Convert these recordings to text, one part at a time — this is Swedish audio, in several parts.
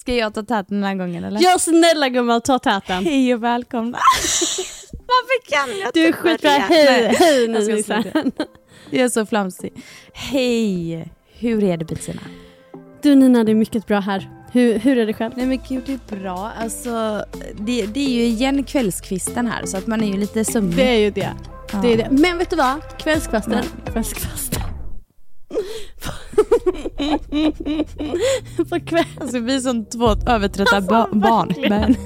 Ska jag ta täten den här gången eller? Ja snälla gumman, ta täten. Hej och välkomna. Varför kan jag Du är inte skitbra, börja? hej, Nej, hej jag nu sluta. Jag är så flamsig. Hej, hur är det Bettina? Du Nina, det är mycket bra här. Hur, hur är det själv? Nej men gud det är bra. Alltså, det, det är ju igen kvällskvisten här så att man är ju lite sömnig. Det är ju det. Ja. det, är det. Men vet du vad? Kvällskvasten. Kvällskvasten. På. Alltså vi är som två övertrötta ba- barn. Men,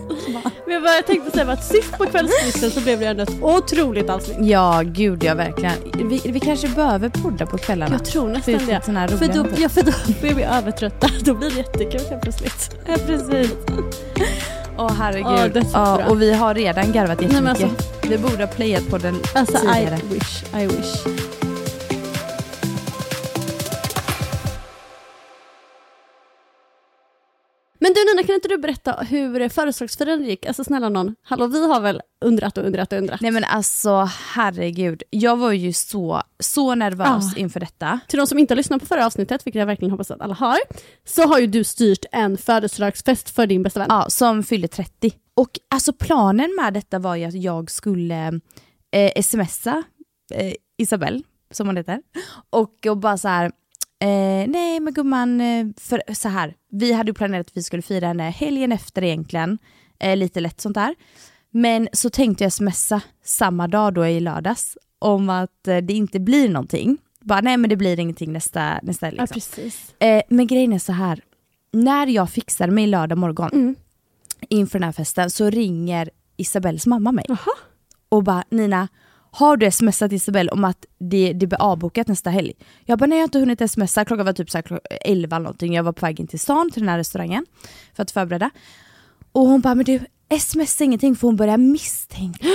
Men vad jag tänkte säga att sist på kvällskvisten så blev det ändå ett otroligt avsnitt. ja gud ja verkligen. Vi, vi kanske behöver podda på kvällarna. Jag tror För nästan lite det. här För då, ja, för då blir vi övertrötta. Då blir det jättekul helt plötsligt. Ja precis. Åh herregud. Ja, dödsbra. ja, och vi har redan garvat Nej, jättemycket. alltså- vi borde ha playat på den Alltså tidigare. I wish, I wish. Men du Nina, kan inte du berätta hur födelsedagsfirandet gick? Alltså snälla någon, hallå vi har väl undrat och undrat och undrat. Nej men alltså herregud, jag var ju så, så nervös Ja. inför detta. Till de som inte har lyssnat på förra avsnittet, vilket jag verkligen hoppas att alla har, så har ju du styrt en födelsedagsfest för din bästa vän. Ja, som fyllde 30. Och alltså planen med detta var ju att jag skulle eh, smsa eh, Isabelle, som hon heter, och, och bara så här, eh, nej men gumman, eh, för så här, vi hade ju planerat att vi skulle fira henne helgen efter egentligen, eh, lite lätt sånt där. Men så tänkte jag smsa samma dag då i lördags om att eh, det inte blir någonting. Bara nej men det blir ingenting nästa, nästa helg. Ja, Liksom. precis. Eh, men grejen är så här. När jag fixade mig lördag morgon Mm. inför den här festen så ringer Isabells mamma mig. Och bara Nina, har du smsat Isabelle om att det, det blir avbokat nästa helg? Jag bara nej jag har inte hunnit smsa, klockan var typ så här klockan 11 eller någonting. Jag var på väg in till stan till den här restaurangen för att förbereda. Och hon bara men du smsa ingenting för hon börjar misstänka.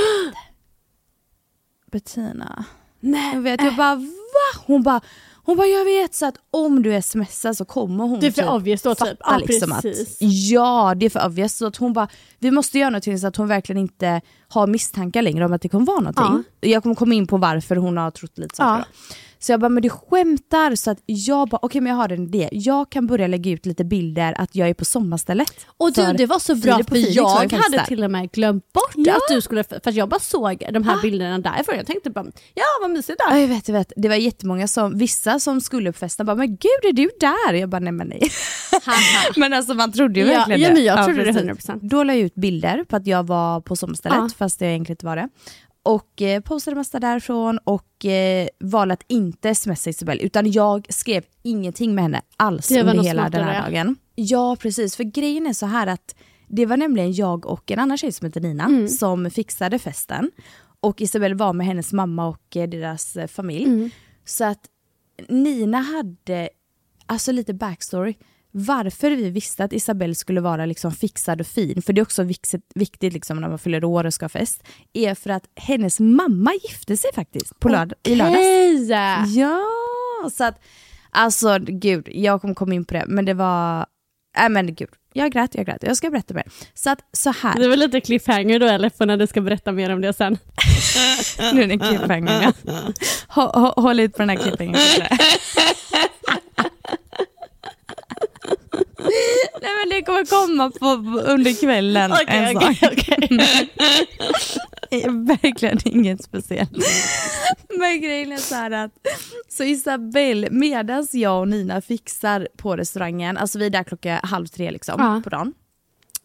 Bettina. Nej, Jag vet, jag bara va? Hon bara, hon bara jag vet så att om du smsar så kommer hon Det är för typ obvious då, typ. Ja, liksom precis. att ja det är för obvious så att hon bara vi måste göra någonting så att hon verkligen inte har misstankar längre om att det kommer vara någonting. Jag kommer komma in på varför hon har trott lite saker. Ja. då. Så jag bara, men du skämtar? Så att jag bara, okej men jag har en idé. Jag kan börja lägga ut lite bilder att jag är på sommarstället. Och du, det var så bra för Felix jag hade där. till och med glömt bort Ja. att du skulle, för jag bara såg de här bilderna därifrån. Jag tänkte bara, ja vad mysigt Ja, där. jag vet, jag vet. Det var jättemånga som, vissa som skulle på festen bara, men gud är du där? Jag bara, nej men nej. men alltså man trodde ju Ja, verkligen ja, det. men jag trodde det precis. 100%. Då la jag ut bilder på att jag var på sommarstället, Ja. fast jag egentligen inte var det. Och eh, postade massa därifrån och eh, valde att inte smsa Isabelle, utan jag skrev ingenting med henne alls under hela den här dagen. Ja, precis. För grejen är så här att det var nämligen jag och en annan tjej som heter Nina Mm. som fixade festen. Och Isabelle var med hennes mamma och eh, deras familj. Mm. Så att Nina hade alltså lite backstory. Varför vi visste att Isabelle skulle vara liksom fixad och fin, för det är också viktigt, liksom när man fyller år och ska ha fest, är för att hennes mamma gifte sig faktiskt på lörd- i lördags. Ja, så att Alltså gud, jag kommer komma in på det, men det var, nej men gud, jag grät, jag grät, jag ska berätta mer. Så att så här. Det var lite cliffhanger då eller för när du ska berätta mer om det sen. nu är det cliffhanger. ja. Hå- hå- Håll ut på den här cliffhangern. Nej men det kommer komma på, under kvällen. Okej, en okej, sak. okej. Verkligen inget speciellt. Men grejen är så här att, så Isabelle, medan jag och Nina fixar på restaurangen, alltså vi är där klockan halv tre liksom Ja. på dagen.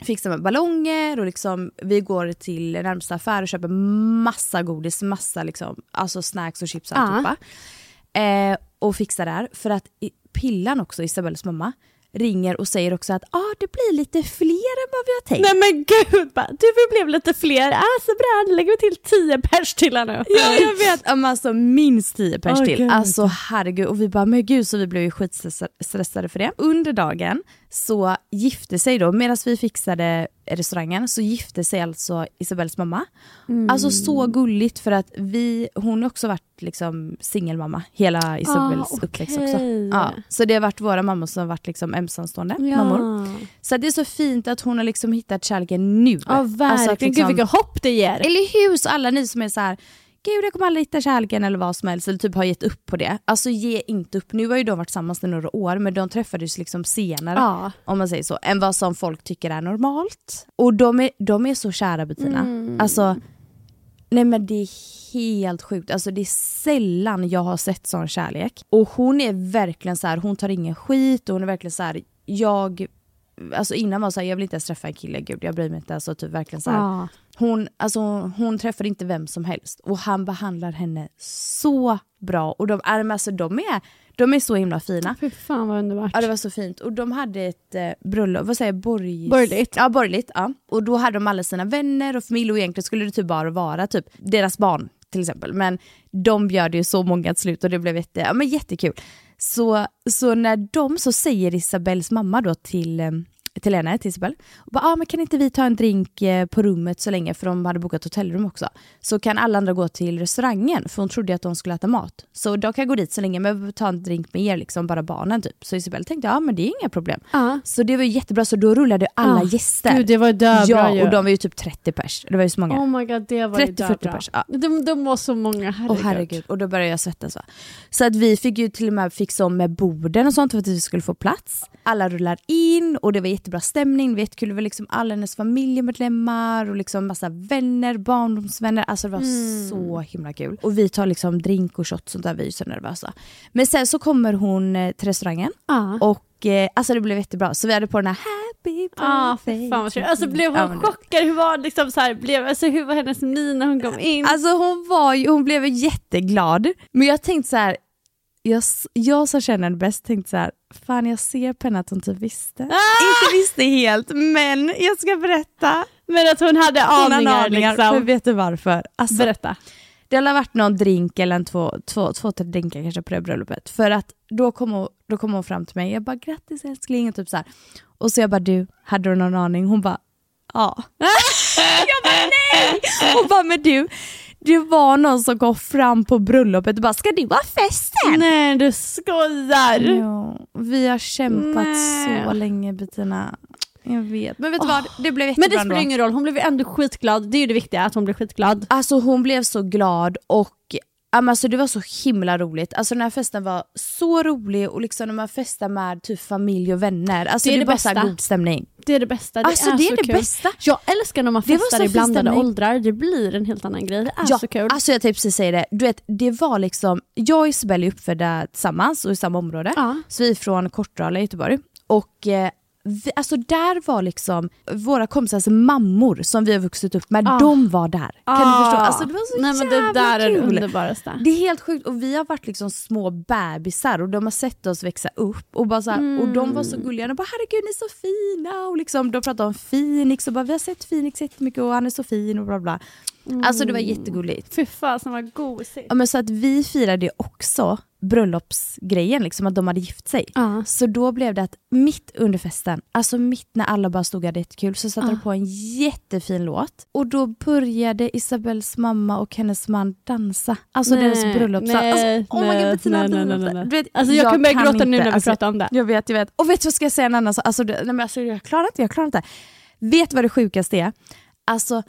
Fixar med ballonger och liksom, vi går till närmsta affär och köper massa godis, massa liksom, alltså snacks och chips och Ja. alltihopa. Eh, och fixar där, för att Pillan också, Isabelles mamma, ringer och säger också att ah, det blir lite fler än vad vi har tänkt. Nej men gud, bara, du vi blev lite fler. Ah, så bra, nu lägger vi till tio pers till här nu. Ja jag vet, men alltså minst 10 pers Åh, till. gud. Alltså herregud, och vi bara men gud så vi blev ju skitstressade för det. Under dagen så gifte sig då, medan vi fixade restaurangen så gifte sig alltså Isabelles mamma. Alltså så gulligt för att vi, hon har också varit liksom singelmamma hela Isabelles Ah, uppväxt okej. också. Ja, så det har varit våra mammor som har varit liksom ensamstående mammor. Så det är så fint att hon har liksom hittat kärleken nu. Ja Alltså verkligen, att liksom- gud vilket hopp det ger. eller hur? Så alla ni som är så här, gud jag kommer aldrig hitta kärleken eller vad som helst, eller typ har gett upp på det. Alltså ge inte upp. Nu har ju de varit tillsammans i några år, men de träffades liksom senare, Ja. om man säger så, än vad som folk tycker är normalt. Och de är, de är så kära Bettina. Mm. Alltså, nej men det är helt sjukt. Alltså det är sällan jag har sett sån kärlek. Och hon är verkligen så här, hon tar ingen skit och hon är verkligen så här, jag Alltså innan var så här, jag vill inte ens träffa en kille, gud jag bryr mig inte. Alltså typ verkligen så här. Ja. Hon, alltså, hon träffar inte vem som helst och han behandlar henne så bra. Och de, alltså, de, är, de är så himla fina. Fy fan vad underbart. Ja det var så fint. Och de hade ett eh, bröllop, vad säger jag. Borgerligt. Ja borgerligt. Ja. Och då hade de alla sina vänner och familj och egentligen skulle det typ bara vara typ deras barn till exempel. Men de bjöd ju så många till slut och det blev jätte, ja, men jättekul. Så, så när de så säger Isabells mamma då till eh, till henne, till Isabel. Och bara, ah, men kan inte vi ta en drink eh, på rummet så länge, för de hade bokat hotellrum också. Så kan alla andra gå till restaurangen, för hon trodde att de skulle äta mat. Så de kan gå dit så länge, men ta en drink med er, liksom bara barnen typ. Så Isabel tänkte, ja men det är inga problem. Ja. Så det var jättebra, så då rullade alla Ah, gäster. Gud det var döbra ja, ju. och de var ju typ 30 pers. Det var ju så många. Oh my god det var ju 30-40 döbra. pers, ja. De, de var så många, herregud. Åh herregud, och då började jag svettas va. Så att vi fick ju till och med fixa om med borden och sånt för att vi skulle få plats. Alla rullar in och det var jättebra stämning, det var jättekul, det var liksom alla hennes familjemedlemmar och liksom massa vänner, barndomsvänner. Alltså det var så himla kul. Och vi tar liksom drink och shot sånt där, vi är så nervösa. Men sen så kommer hon eh, till restaurangen Ja. och eh, alltså det blev jättebra. Så vi hade på den här happy Ah, birthday. fan vad. Alltså blev hon Ja, chockad? Hur var, liksom så här, blev, alltså, hur var hennes min när hon kom in? Alltså hon var ju, hon blev jätteglad. Men jag tänkte så här, jag, jag som känner henne bäst tänkte så här, fan jag ser på henne att hon typ visste. Inte visste helt, men jag ska berätta. Men att hon hade Hon aningar, aningar, för liksom. vet du varför? Alltså, Berätta. det har varit någon drink eller en två, två, två tre drinkar kanske på det bröllopet. För att då kom, hon, då kom hon fram till mig, jag bara grattis älskling och typ så här. Och så jag bara du, hade du någon aning? Hon bara ja. jag bara nej! Hon bara men du, det var någon som kom fram på bröllopet och bara ska du ha festen? Nej du skojar! Ja, vi har kämpat Nej. så länge Bettina. Jag vet. Men vet du Åh. vad, det blev Men jättebra det spelar ingen roll, hon blev ändå skitglad. Det är ju det viktiga, att hon blev skitglad. Alltså hon blev så glad och men alltså, det var så himla roligt. Alltså den här festen var så rolig och liksom när man festar med typ familj och vänner. Alltså Det det, är är det bara bästa. god stämning. Det är det bästa, det Alltså är det är det kul. bästa. Jag älskar när man Det festar i blandade åldrar, det blir en helt annan grej. Det är Ja, så kul. alltså jag tänkte precis säga det. Du vet, det var liksom, jag och Isabelle är uppfödda tillsammans och i samma område. Ja. Så vi är från Kortrala i Göteborg. Och eh, vi, alltså där var liksom våra kompisars mammor som vi har vuxit upp med, Ah. de var där. Kan du Ah. förstå? Alltså det var så Nej men jävla det där är det kul. underbaraste. Det är helt sjukt och vi har varit liksom små bebisar och de har sett oss växa upp och, bara så här, och de var så gulliga. De bara herregud ni är så fina och liksom, de pratade om Phoenix och bara vi har sett Phoenix jättemycket och han är så fin och bla bla. Alltså det var jättegulligt. Fy fasen vad gosigt. Ja, men så att vi firade också bröllopsgrejen, liksom att de hade gift sig. Ja. Så då blev det att mitt under festen, alltså mitt när alla bara stod och hade jättekul, så satte Ah. de på en jättefin låt. Och då började Isabells mamma och hennes man dansa. Alltså Nej, deras bröllopsdans. Alltså, oh my nej, god, Bettina, nej, nej, nej, nej. Vet, Alltså jag, kan börja gråta nu inte, när vi alltså, pratar om det. Jag vet, jag vet. Och vet du vad ska jag säga en annan sak? Alltså, det, nej, men alltså, jag klarar inte, jag klarar inte. Vet du vad det sjukaste är? Alltså,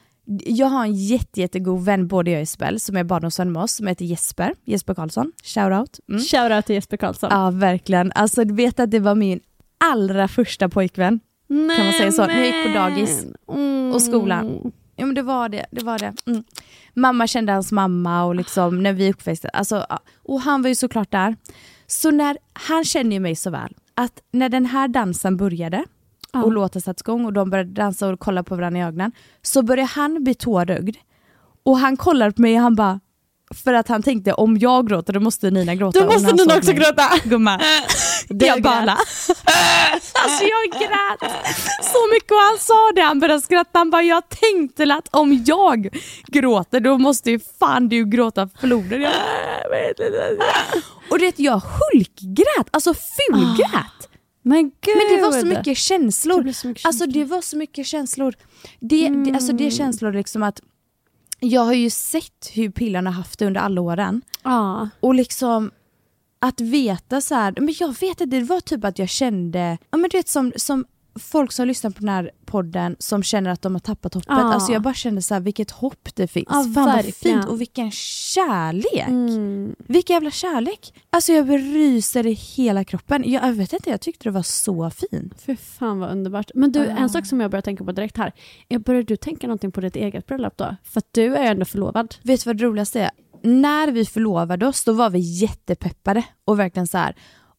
jag har en jätte, jättegod vän, både jag och Isabel, som är barndomsvän med oss, som heter Jesper, Jesper Karlsson. Shoutout. Mm. Shoutout till Jesper Karlsson. Ja, verkligen. Alltså du vet att det var min allra första pojkvän. Nej, kan man säga så? När jag gick på dagis Mm. och skolan. Ja men det var det, det var det. Mm. Mamma kände hans mamma och liksom när vi uppväxte, alltså, och han var ju såklart där. Så när, han känner ju mig så väl, att när den här dansen började Ja. Och låten sattes igång och de började dansa och kolla på varandra i ögonen, så började han bli tårögd. Och han kollade på mig och han bara, för att han tänkte om jag gråter då måste Nina gråta. Då måste Nina också mig- gråta. Gumman. Det jag bala. alltså jag grät så mycket och han sa det, han började skratta. Han bara, jag tänkte att om jag gråter då måste ju fan du gråta floden. Jag, "Jag vet inte." och det jag hulkgrät, alltså fulgrät. Men gud. Men det var så mycket känslor. Det så mycket alltså det var så mycket känslor. Det, det, alltså det är känslor liksom att jag har ju sett hur pillarna haft det under alla åren. Ja. Och liksom att veta så här, men jag vet inte, det var typ att jag kände, ja men du vet som, som folk som lyssnar på den här podden som känner att de har tappat hoppet. Ja. Alltså jag bara kände så här, vilket hopp det finns. Ja, Fan vad fint och vilken kärlek. Mm. Vilken jävla kärlek. Alltså jag ryser i hela kroppen. Jag, jag vet inte, jag tyckte det var så fint. Fy fan vad underbart. Men du, Ja. en sak som jag börjar tänka på direkt här. Är, börjar du tänka någonting på ditt eget bröllop då? För att du är ändå förlovad. Vet du vad det roligaste är? När vi förlovade oss då var vi jättepeppade och verkligen så här.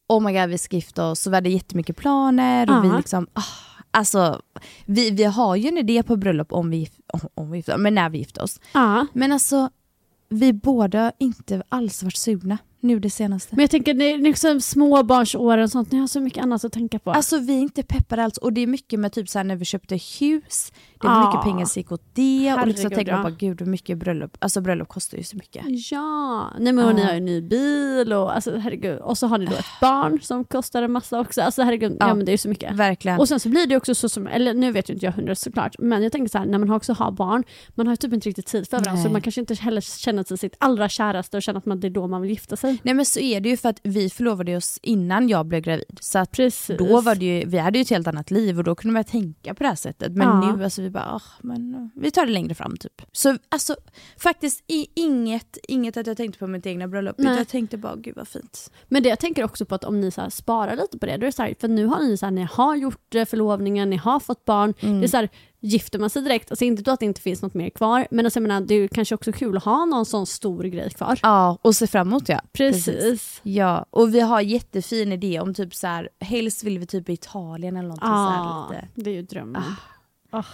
Oh my god vi ska gifta oss och vi hade jättemycket planer och Ja. vi liksom, ah, alltså vi, vi har ju en idé på bröllop om vi, om, vi gifter, men när vi gifter oss. Ja. Men alltså vi båda inte alls varit sugna nu det senaste. Men jag tänker, det är liksom småbarnsåren och sånt, ni har så mycket annat att tänka på. Alltså vi är inte peppade alls och det är mycket med typ så här när vi köpte hus, det var mycket pengar som gick åt det och liksom tänker man på gud hur mycket bröllop, alltså bröllop kostar ju så mycket. Ja, nej men och ni har ju en ny bil och alltså herregud. Och så har ni då ett barn som kostar en massa också. Alltså herregud, ja, Ja. men det är ju så mycket. Verkligen. Och sen så blir det också så som, eller nu vet ju inte jag hundra såklart, men jag tänker så här, när man också har barn, man har ju typ inte riktigt tid för varandra så Nej. man kanske inte heller känner till sitt allra käraste och känner att man, det är då man vill gifta sig. Nej men så är det ju för att vi förlovade oss innan jag blev gravid. Så att Precis. då var det ju, vi hade ju ett helt annat liv och då kunde man tänka på det här sättet. Men Ja. nu, alltså vi bara, "Ah, men eh, vi tar det längre fram typ. Så alltså faktiskt i, inget, inget att jag tänkte på mitt egna bröllop, Nej. utan jag tänkte bara, gud vad fint. Men det jag tänker också på att om ni så här sparar lite på det, då är det så här, för nu har ni så här, ni har gjort eh, förlovningen, ni har fått barn, Mm. det är så här, gifter man sig direkt, alltså inte då att det inte finns något mer kvar, men alltså, jag menar, det är kanske också kul att ha någon sån stor grej kvar. Ja, och se fram emot ja. Precis. Ja, och vi har jättefin idé om typ så här, helst vill vi typ i Italien eller någonting så Ja, här lite. det är ju drömmen. Och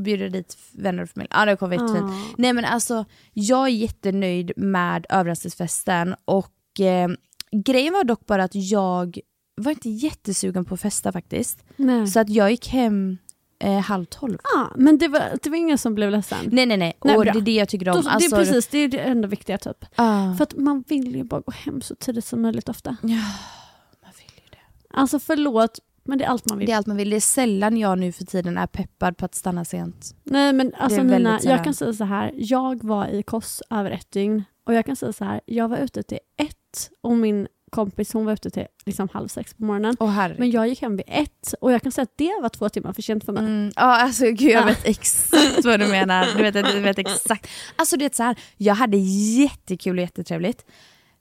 bjuder dit vänner och familj. Ja det kommer vara jättefint. Ja. Nej men alltså, jag är jättenöjd med överraskningsfesten och eh, grejen var dock bara att jag var inte jättesugen på att festa faktiskt. Nej. Så att jag gick hem eh, halv tolv. Ja, men det var, det var ingen som blev ledsen. Nej nej nej, Nej, och bra. det är det jag tycker Då, om. det Alltså, är precis, det är det enda viktiga typ. ah, För att man vill ju bara gå hem så tidigt som möjligt ofta. ja, man vill ju det. Alltså förlåt, men det är allt man vill. Det är allt man vill. Det är sällan jag nu för tiden är peppad på att stanna sent. Nej men alltså Nina, jag kan säga så här. Jag var i Kos över ett dygn och jag kan säga så här. Jag var ute till ett och min kompis hon var ute till liksom halv sex på morgonen. Herregud. Men jag gick hem vid ett och jag kan säga att det var två timmar för sent för mig. Mm, ja alltså gud jag Ja. vet exakt vad du menar. Du vet, du vet exakt. Alltså det är så här, jag hade jättekul och jättetrevligt.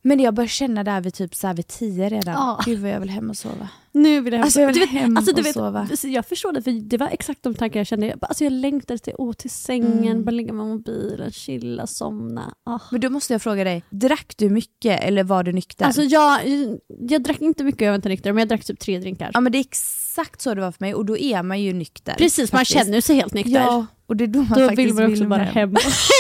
Men jag började känna där vid typ så här vid tio redan. Ja. Gud vad jag vill hem och sova. Nu vill jag. Alltså jag vill du vet, hem alltså, du och vet, sova. Jag förstår det, för det var exakt de tankar jag kände. Jag, bara, alltså, jag längtade till, åh, till sängen, Mm. bara ligga med mobilen, chilla, somna. Ah. Men då måste jag fråga dig, drack du mycket eller var du nykter? Alltså jag, jag drack inte mycket, jag var inte nykter, men jag drack typ tre drinkar. ja men det är exakt så det var för mig och då är man ju nykter. Precis, man faktiskt. känner sig helt nykter. Ja, och det är då man Då faktiskt vill man också bara hem och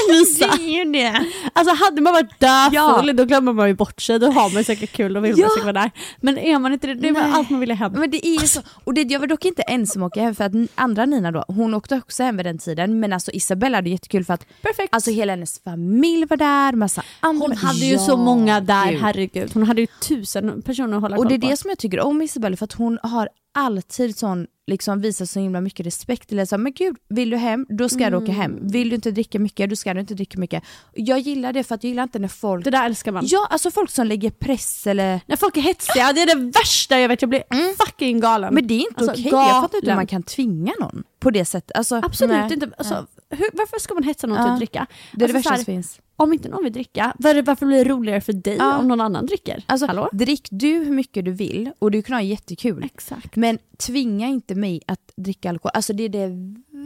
mysa. Alltså hade man varit där Ja. full, då glömmer man ju bort sig. Då har man säkert kul, då vill Ja. man säkert vara där. Men är man inte det, det är Nej. allt man vilja hem. Men det är ju så, och det, jag var dock inte ensam åka hem för att andra Nina då, hon åkte också hem vid den tiden men alltså Isabella hade jättekul för att Perfekt. alltså hela hennes familj var där, massa andra. hon hade ju Ja, så många där, gud. herregud. Hon hade ju tusen personer att hålla Och koll det är på. det som jag tycker om Isabella för att hon har alltid sån, liksom visar så himla mycket respekt. Eller så, men gud, vill du hem, då ska du åka Mm. hem. Vill du inte dricka mycket, då ska du inte dricka mycket. Jag gillar det för att jag gillar inte när folk... Det där älskar man. Ja, alltså folk som lägger press eller... När folk är hetsiga, det är det värsta jag vet. Jag blir fucking galen. Mm. Men det är inte Alltså, okej, jag fattar inte hur man kan tvinga någon på det sättet. Alltså, Absolut nej. inte. Alltså, hur, varför ska man hetsa någon till Ja. att dricka? Det är det Alltså, så värsta som finns. Om inte någon vill dricka, var- varför blir det roligare för dig Ja. om någon annan dricker? Alltså, Hallå? drick du hur mycket du vill och du kan ha jättekul. Exakt. Men tvinga inte mig att dricka alkohol. Alltså det är det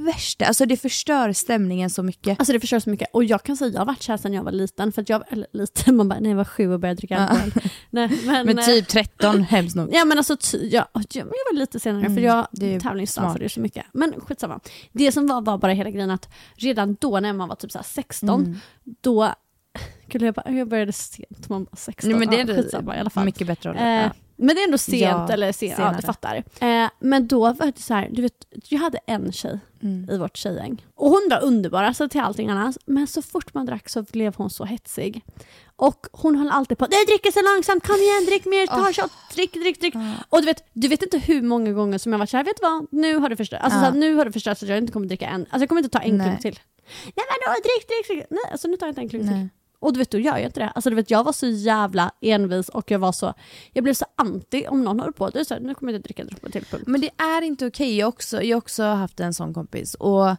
värsta. Alltså det förstör stämningen så mycket. Alltså det förstör så mycket. Och jag kan säga jag har varit kär sedan jag var liten. För att jag, eller liten, man bara, när jag var sju och började dricka alkohol. Nej, men, Men eh, typ 13, hemskt nog. Ja men alltså, ty, ja, jag var lite senare för Mm, jag är ju tävlingsdansade ju så mycket. Men skitsamma. Det som var, var bara hela grejen att redan då när man var typ så här 16, Mm. då, Gud, jag, bara, jag började sent, man var 16. Nej, men det är ja, skitsamma i alla fall. mycket bättre ålder. Eh, Ja. Men det är ändå sent, Ja, eller sent, ja senare. du fattar. Eh, men då var det så här, du vet, jag hade en tjej Mm. i vårt tjejgäng. Och hon var underbar alltså, till allting annat. Men så fort man drack så blev hon så hetsig. Och hon höll alltid på, nej dricker så långsamt, kom igen, drick mer, ta en shot, drick, drick, drick. Och du vet, du vet inte hur många gånger som jag varit såhär, vet du vad, nu har du förstört, alltså, Ja. så här, nu har du förstört så att jag inte kommer dricka en, alltså jag kommer inte ta en klunk till. Nej men då, drick, drick, drick. Nej, alltså nu tar jag inte en klunk till. Och du vet, då gör jag inte det. Alltså du vet, jag var så jävla envis och jag var så, jag blev så anti om någon höll på, det är så här, nu kommer jag inte dricka en droppe till, punkt. Men det är inte okej. Jag har också, jag har också haft en sån kompis. Och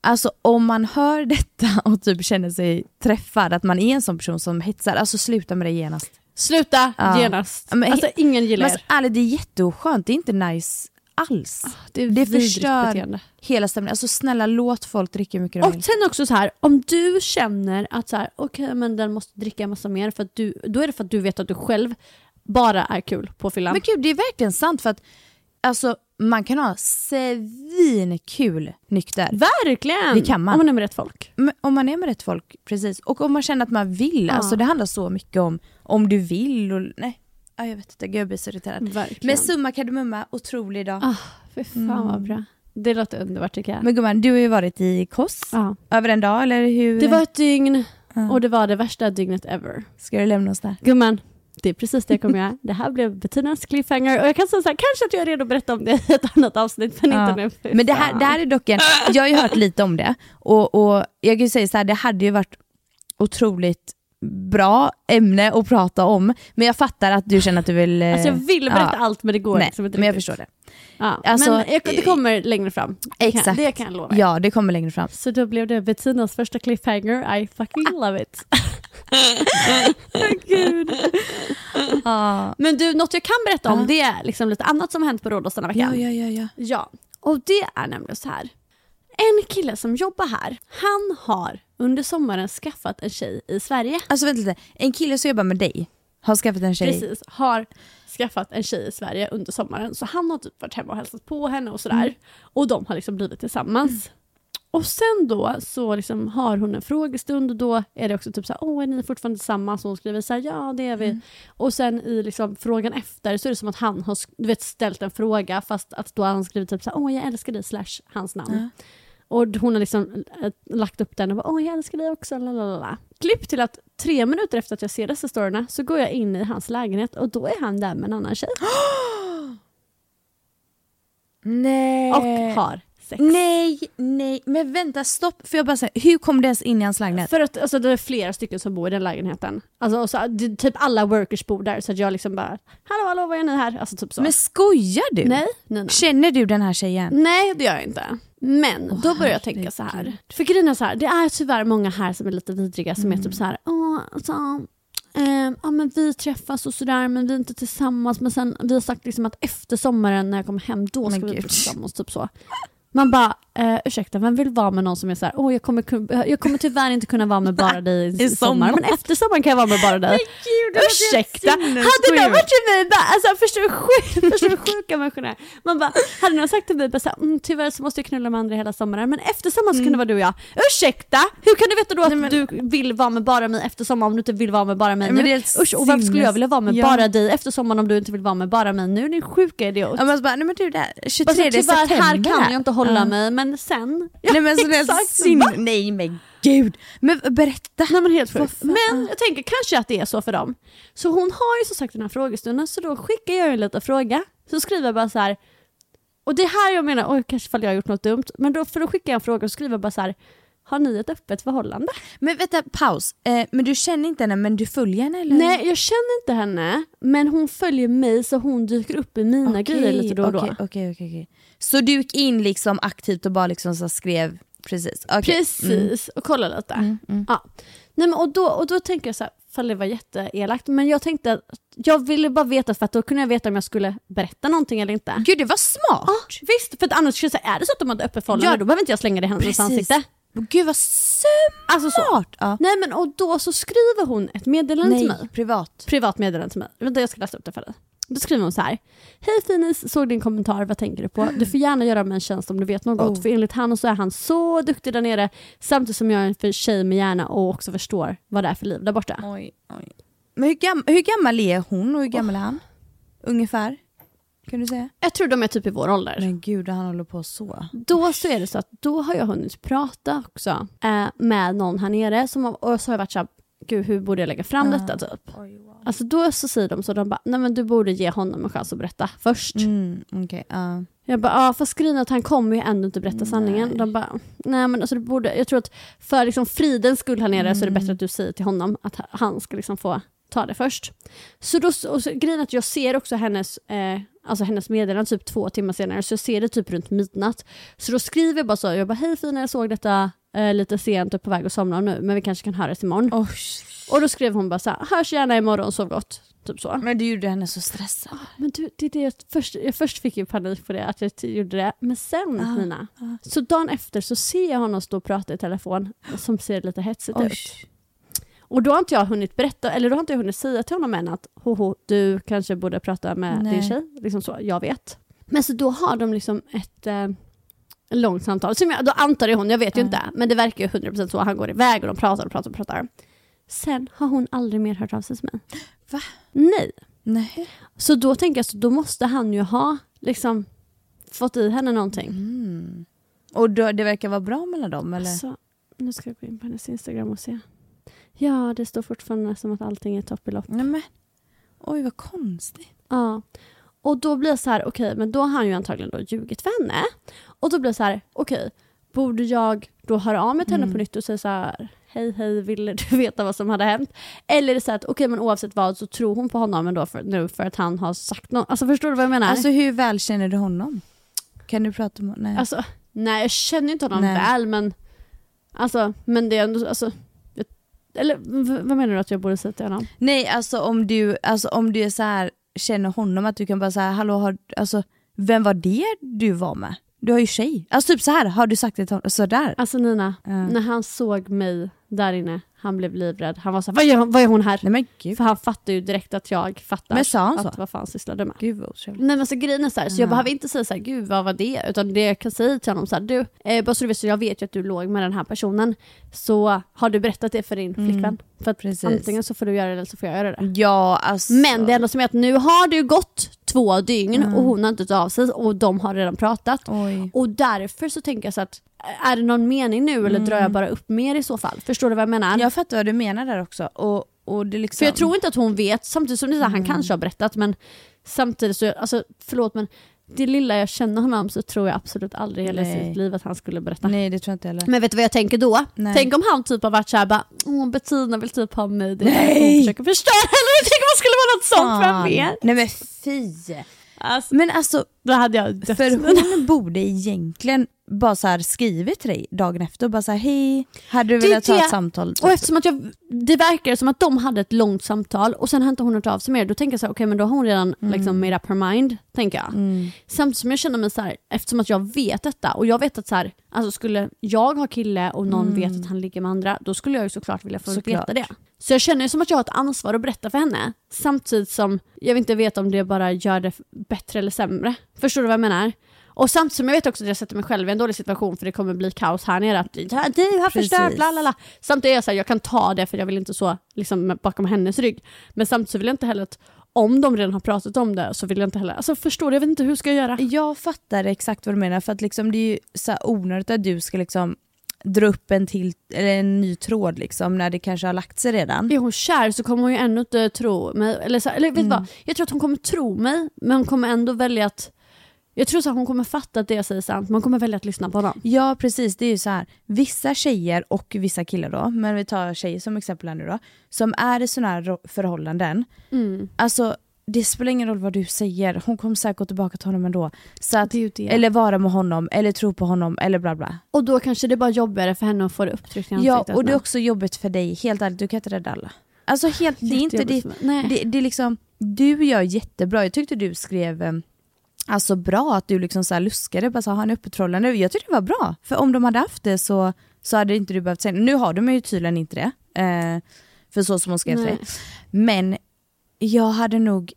alltså om man hör detta och typ känner sig träffad, att man är en sån person som hetsar, alltså sluta med det genast. Sluta Ja. genast. Men- alltså ingen Men gillar alltså, er. ärligt, det är jätteoskönt, det är inte nice alls. Det är det vidrigt förstör beteende. hela stämningen. Alltså snälla låt folk dricka hur mycket de Och vill. sen också så här, om du känner att så här, okej men den måste dricka massa mer, för att du, då är det för att du vet att du själv bara är kul på fyllan. Men gud, det är verkligen sant för att alltså, man kan ha svinkul nykter. Verkligen! Det kan man. Om man är med rätt folk. Om man är med rätt folk, precis. Och om man känner att man vill. Ja. Alltså det handlar så mycket om om du vill och nej. Ja, jag vet inte, gud jag blir så irriterad. Verkligen. Men summa kardemumma, otrolig dag. Ah, fy fan vad bra. Det låter underbart tycker jag. Men gumman, du har ju varit i Kos ja. över en dag eller hur? Det var ett dygn Ja. och det var det värsta dygnet ever. Ska du lämna oss där? Gumman, det är precis det jag kommer göra. Det här blev Bettinas cliffhanger och jag kan säga så här, kanske att jag är redo att berätta om det i ett annat avsnitt men Ja. inte nu. Men det här, det här är dock en, jag har ju hört lite om det och, och jag kan ju säga så här, det hade ju varit otroligt bra ämne att prata om, men jag fattar att du känner att du vill... eh, Alltså jag vill berätta ja. allt men det går Nej, liksom inte men jag riktigt. förstår det. Ja. Alltså, men jag, det kommer längre fram. Exakt. Det kan jag lova. Ja, det kommer längre fram. Så då blev det Bettinas första cliffhanger. I fucking love it. Gud. Men du, något jag kan berätta om Ja. det är liksom lite annat som har hänt på Rhodos denna veckan. ja, ja, ja. Ja, och det är nämligen så här. En kille som jobbar här, han har under sommaren skaffat en tjej i Sverige. Alltså vänta lite, en kille som jobbar med dig har skaffat en tjej. Precis, har skaffat en tjej i Sverige under sommaren. Så han har typ varit hemma och hälsat på henne och sådär. Mm. Och de har liksom blivit tillsammans. Och sen då så liksom har hon en frågestund och då är det också typ såhär, åh är ni fortfarande tillsammans? Och hon skriver såhär, ja det är vi. Mm. Och sen i liksom frågan efter så är det som att han har du vet, ställt en fråga fast att då har han skrivit typ såhär, åh jag älskar dig slash hans namn. Och hon har liksom äh, lagt upp den och bara, åh jag älskar dig också, lalala. Klipp till att tre minuter efter att jag ser dessa storyna så går jag in i hans lägenhet och då är han där med en annan tjej Nej. och har sex. Nej, nej, men vänta stopp. Får jag bara säga, hur kom det ens in i hans lägenhet? För att alltså, det är flera stycken som bor i den lägenheten. Alltså, så, det, typ alla workers bor där så att jag liksom bara, hallå hallå vad är ni här? Alltså typ så. Men skojar du? nej, nej, nej. Känner du den här tjejen? Nej, det gör jag inte. Men Åh, då börjar jag tänka så här. För grejen är så här, det är tyvärr många här som är lite vidriga som Mm. är typ så här, åh, alltså, ehm, ja men vi träffas och sådär men vi är inte tillsammans men sen vi har sagt liksom att efter sommaren när jag kommer hem då ska Men vi bli tillsammans typ så. Man bara, eh, ursäkta vem vill vara med någon som är så här, åh jag kommer, jag kommer tyvärr inte kunna vara med bara dig i, sommar. men efter sommaren kan jag vara med bara dig. det Ursäkta, hade någon varit till mig bara, alltså förstår du hur förstår du hur sjuka människorna? Man bara, hade någon sagt till mig bara så här, mm, tyvärr så måste jag knulla med andra hela sommaren, men efter sommaren så kan det vara du och jag. Ursäkta, hur kan du veta då att du vill vara med bara mig efter sommaren om du inte vill vara med bara mig Nej, men nu? det Usch, och varför skulle jag vilja vara med sinnes- bara Ja. dig efter sommaren om du inte vill vara med bara mig nu? Din sjuka idiot. Ja, men så bara, nej men du där, 23 Bara så, tyvärr, september. här kan jag inte hålla Ja. mig, men sen. Nej men så det är Exakt, sin... Nej men gud. Men berätta. Nej men helt sjukt. Men jag tänker kanske att det är så för dem. Så hon har ju som sagt den här frågestunden så då skickar jag en liten fråga. Så skriver jag bara så här. Och det är här jag menar, oj kanske fall jag har gjort något dumt. Men då, för då skickar jag en fråga och skriver bara så här. Har ni ett öppet förhållande? Men vänta, paus. Eh, men du känner inte henne men du följer henne eller? Nej jag känner inte henne. Men hon följer mig så hon dyker upp i mina Okej, grejer lite då och då. Okej, okej, okej, okej. Så du gick in liksom aktivt och bara liksom så skrev precis? Okej. Precis, och kolla lite. Mm, Ja. Nej, men och, då, och då tänker jag så här, fall det var jätteelakt, men jag tänkte att jag ville bara veta för att då kunde jag veta om jag skulle berätta någonting eller inte. Gud det var smart. Ja, visst, för att annars skulle jag säga, är det så att de har ett öppet förhållande Ja, då behöver inte jag slänga det i hennes ansikte. Gud vad smart. Alltså så. Ja. Nej men och då så skriver hon ett meddelande till mig. Nej, privat. Privat meddelande till mig. Vänta jag ska läsa upp det för dig. Då skriver hon så här. Hej Finis, såg din kommentar, vad tänker du på? Du får gärna göra mig en tjänst om du vet något. Oh. För enligt han så är han så duktig där nere samtidigt som jag är en för tjej med hjärna och också förstår vad det är för liv där borta. Oj, oj. Men hur, gam hur gammal är hon och hur gammal är han? Ungefär? Kan du säga? Jag tror de är typ i vår ålder. Men gud han håller på så. Då så är det så att då har jag hunnit prata också eh, med någon här nere som, och så har jag varit såhär, gud hur borde jag lägga fram detta typ? Alltså då så säger de så, de bara, nej men du borde ge honom en chans att berätta först. Mm, okej, ja. Jag bara, ja fast grejen att han kommer ju ändå inte berätta sanningen. De bara, nej men alltså du borde, jag tror att för liksom fridens skull här nere så är det bättre att du säger till honom att han ska liksom få ta det först. Så då, och så, grejen att jag ser också hennes, eh, alltså hennes meddelande typ två timmar senare, så jag ser det typ runt midnatt. Så då skriver jag bara så, jag bara hej fina jag såg detta eh, lite sent och på väg att somna nu, men vi kanske kan höras imorgon. Oj. Och då skrev hon bara så här, hörs gärna imorgon, sov gott. Typ så. Men du gjorde henne så stressad. Men du, det är det jag, först, jag först fick ju panik på det, att jag gjorde det. Men sen Ah, Nina, så dagen efter så ser jag honom stå och prata i telefon som ser lite hetsigt Oj. ut. Och då har inte jag hunnit berätta, eller då har inte jag hunnit säga till honom än att hoho, du kanske borde prata med Nej. din tjej. Liksom så, jag vet. Men så då har de liksom ett eh, långt samtal. Som jag, då antar jag hon, jag vet ju inte. Men det verkar ju 100% så. Han går iväg och de pratar och pratar och pratar. Sen har hon aldrig mer hört av sig till mig. Va? Nej. Nej. Så då tänker jag, så då måste han ju ha liksom fått i henne någonting. Mm. Och då, det verkar vara bra mellan dem eller? Så, nu ska jag gå in på hennes Instagram och se. Ja, det står fortfarande som att allting är topp i lopp. Nej men. Oj vad konstigt. Ja. Och då blir jag så här, okej, men då har han ju antagligen då ljugit för henne. Och då blir jag så här, okej, borde jag då höra av mig till henne på nytt och säga så här, hej hej, ville du veta vad som hade hänt? Eller är det så att, okej men oavsett vad så tror hon på honom ändå för, nu för att han har sagt något. Alltså förstår du vad jag menar? Alltså hur väl känner du honom? Kan du prata med Nej. Alltså, nej jag känner inte honom Nej. väl men Alltså, men det är ändå, alltså jag, Eller vad menar du att jag borde säga till honom? Nej alltså om du, alltså, om du är så här, känner honom att du kan bara säga hallå har, alltså, vem var det du var med? Du har ju tjej. Alltså typ så här har du sagt det till honom, sådär. Alltså Nina, Ja. när han såg mig där inne, han blev livrädd. Han var så här, vad gör, vad är hon här? Nej men gud. För han fattar ju direkt att jag fattar Men sa han att så? vad fan sysslar du med? Gud vad otrevligt. Nej men så grejen är så, här, så jag Ja. behöver inte säga så här, gud vad var det? Utan det jag kan säga till honom så här, du, eh, bara så du vet så jag vet ju att du låg med den här personen. Så har du berättat det för din flickvän? För att Precis. antingen så får du göra det eller så får jag göra det. Ja alltså. Men det enda som är att nu har ju gått två dygn och hon har inte tagit av sig och de har redan pratat. Oj. Och därför så tänker jag så att är det någon mening nu eller drar jag bara upp mer i så fall? Förstår du vad jag menar? Jag fattar vad du menar där också. Och, och det liksom... För jag tror inte att hon vet, samtidigt som det är så här, han kanske har berättat men samtidigt så, alltså förlåt men det lilla jag känner honom så tror jag absolut aldrig i hela Nej. sitt liv att han skulle berätta. Nej det tror jag inte heller. Men vet du vad jag tänker då? Nej. Tänk om han typ har varit såhär bara Åh Bettina vill typ ha mig, det är hon försöker förstöra henne. Tänk om det skulle vara något sånt, vem vet? Nej men fy. Alltså, Men alltså Då hade jag dött. För hon borde egentligen bara så skrivit till dig dagen efter och bara så här, hej, hade du Det velat ta det. ett samtal? Och eftersom att jag, det verkar som att de hade ett långt samtal och sen har inte hon hört av sig mer, då tänker jag så här, okej men då har hon redan liksom made up her mind, tänker jag. Samtidigt som jag känner mig så här, eftersom att jag vet detta och jag vet att så här, alltså skulle jag ha kille och någon vet att han ligger med andra, då skulle jag ju såklart vilja få Såklart. veta det. Så jag känner ju som att jag har ett ansvar att berätta för henne, samtidigt som jag inte veta om det bara gör det bättre eller sämre. Förstår du vad jag menar? Och samtidigt som jag vet också att jag sätter mig själv i en dålig situation för det kommer bli kaos här nere. Att du har förstört, bla bla bla. Samtidigt är jag så här, jag kan ta det för jag vill inte så liksom, bakom hennes rygg. Men samtidigt så vill jag inte heller att om de redan har pratat om det så vill jag inte heller, alltså förstår du, jag vet inte hur ska jag göra? Jag fattar exakt vad du menar för att liksom, det är ju så onödigt att du ska liksom dra upp en, till, eller en ny tråd liksom, när det kanske har lagt sig redan. Är hon kär så kommer hon ju ändå inte tro mig. Eller, så, eller vet du vad, jag tror att hon kommer tro mig men hon kommer ändå välja att jag tror så att hon kommer fatta att det jag säger är sant hon kommer välja att lyssna på honom. Ja precis, det är ju så här. vissa tjejer och vissa killar då, men vi tar tjejer som exempel här nu då, som är i sådana här förhållanden, Mm. alltså det spelar ingen roll vad du säger, hon kommer säkert gå tillbaka till honom ändå. Så att, Det det. Eller vara med honom, eller tro på honom, eller bla bla. Och då kanske det är bara jobbigare för henne att få det upptryckt i Ja, ansiktet. och det är också jobbigt för dig, helt ärligt, du kan inte rädda alla. Alltså helt, det är inte det, det, det är liksom, du gör jättebra, jag tyckte du skrev eh, Alltså bra att du liksom så här luskade, bara så har en öppet förhållande. Jag tyckte det var bra. För om de hade haft det så, så hade inte du behövt säga Nu har de ju tydligen inte det. Eh, för så som hon skrev till dig. Men jag hade nog,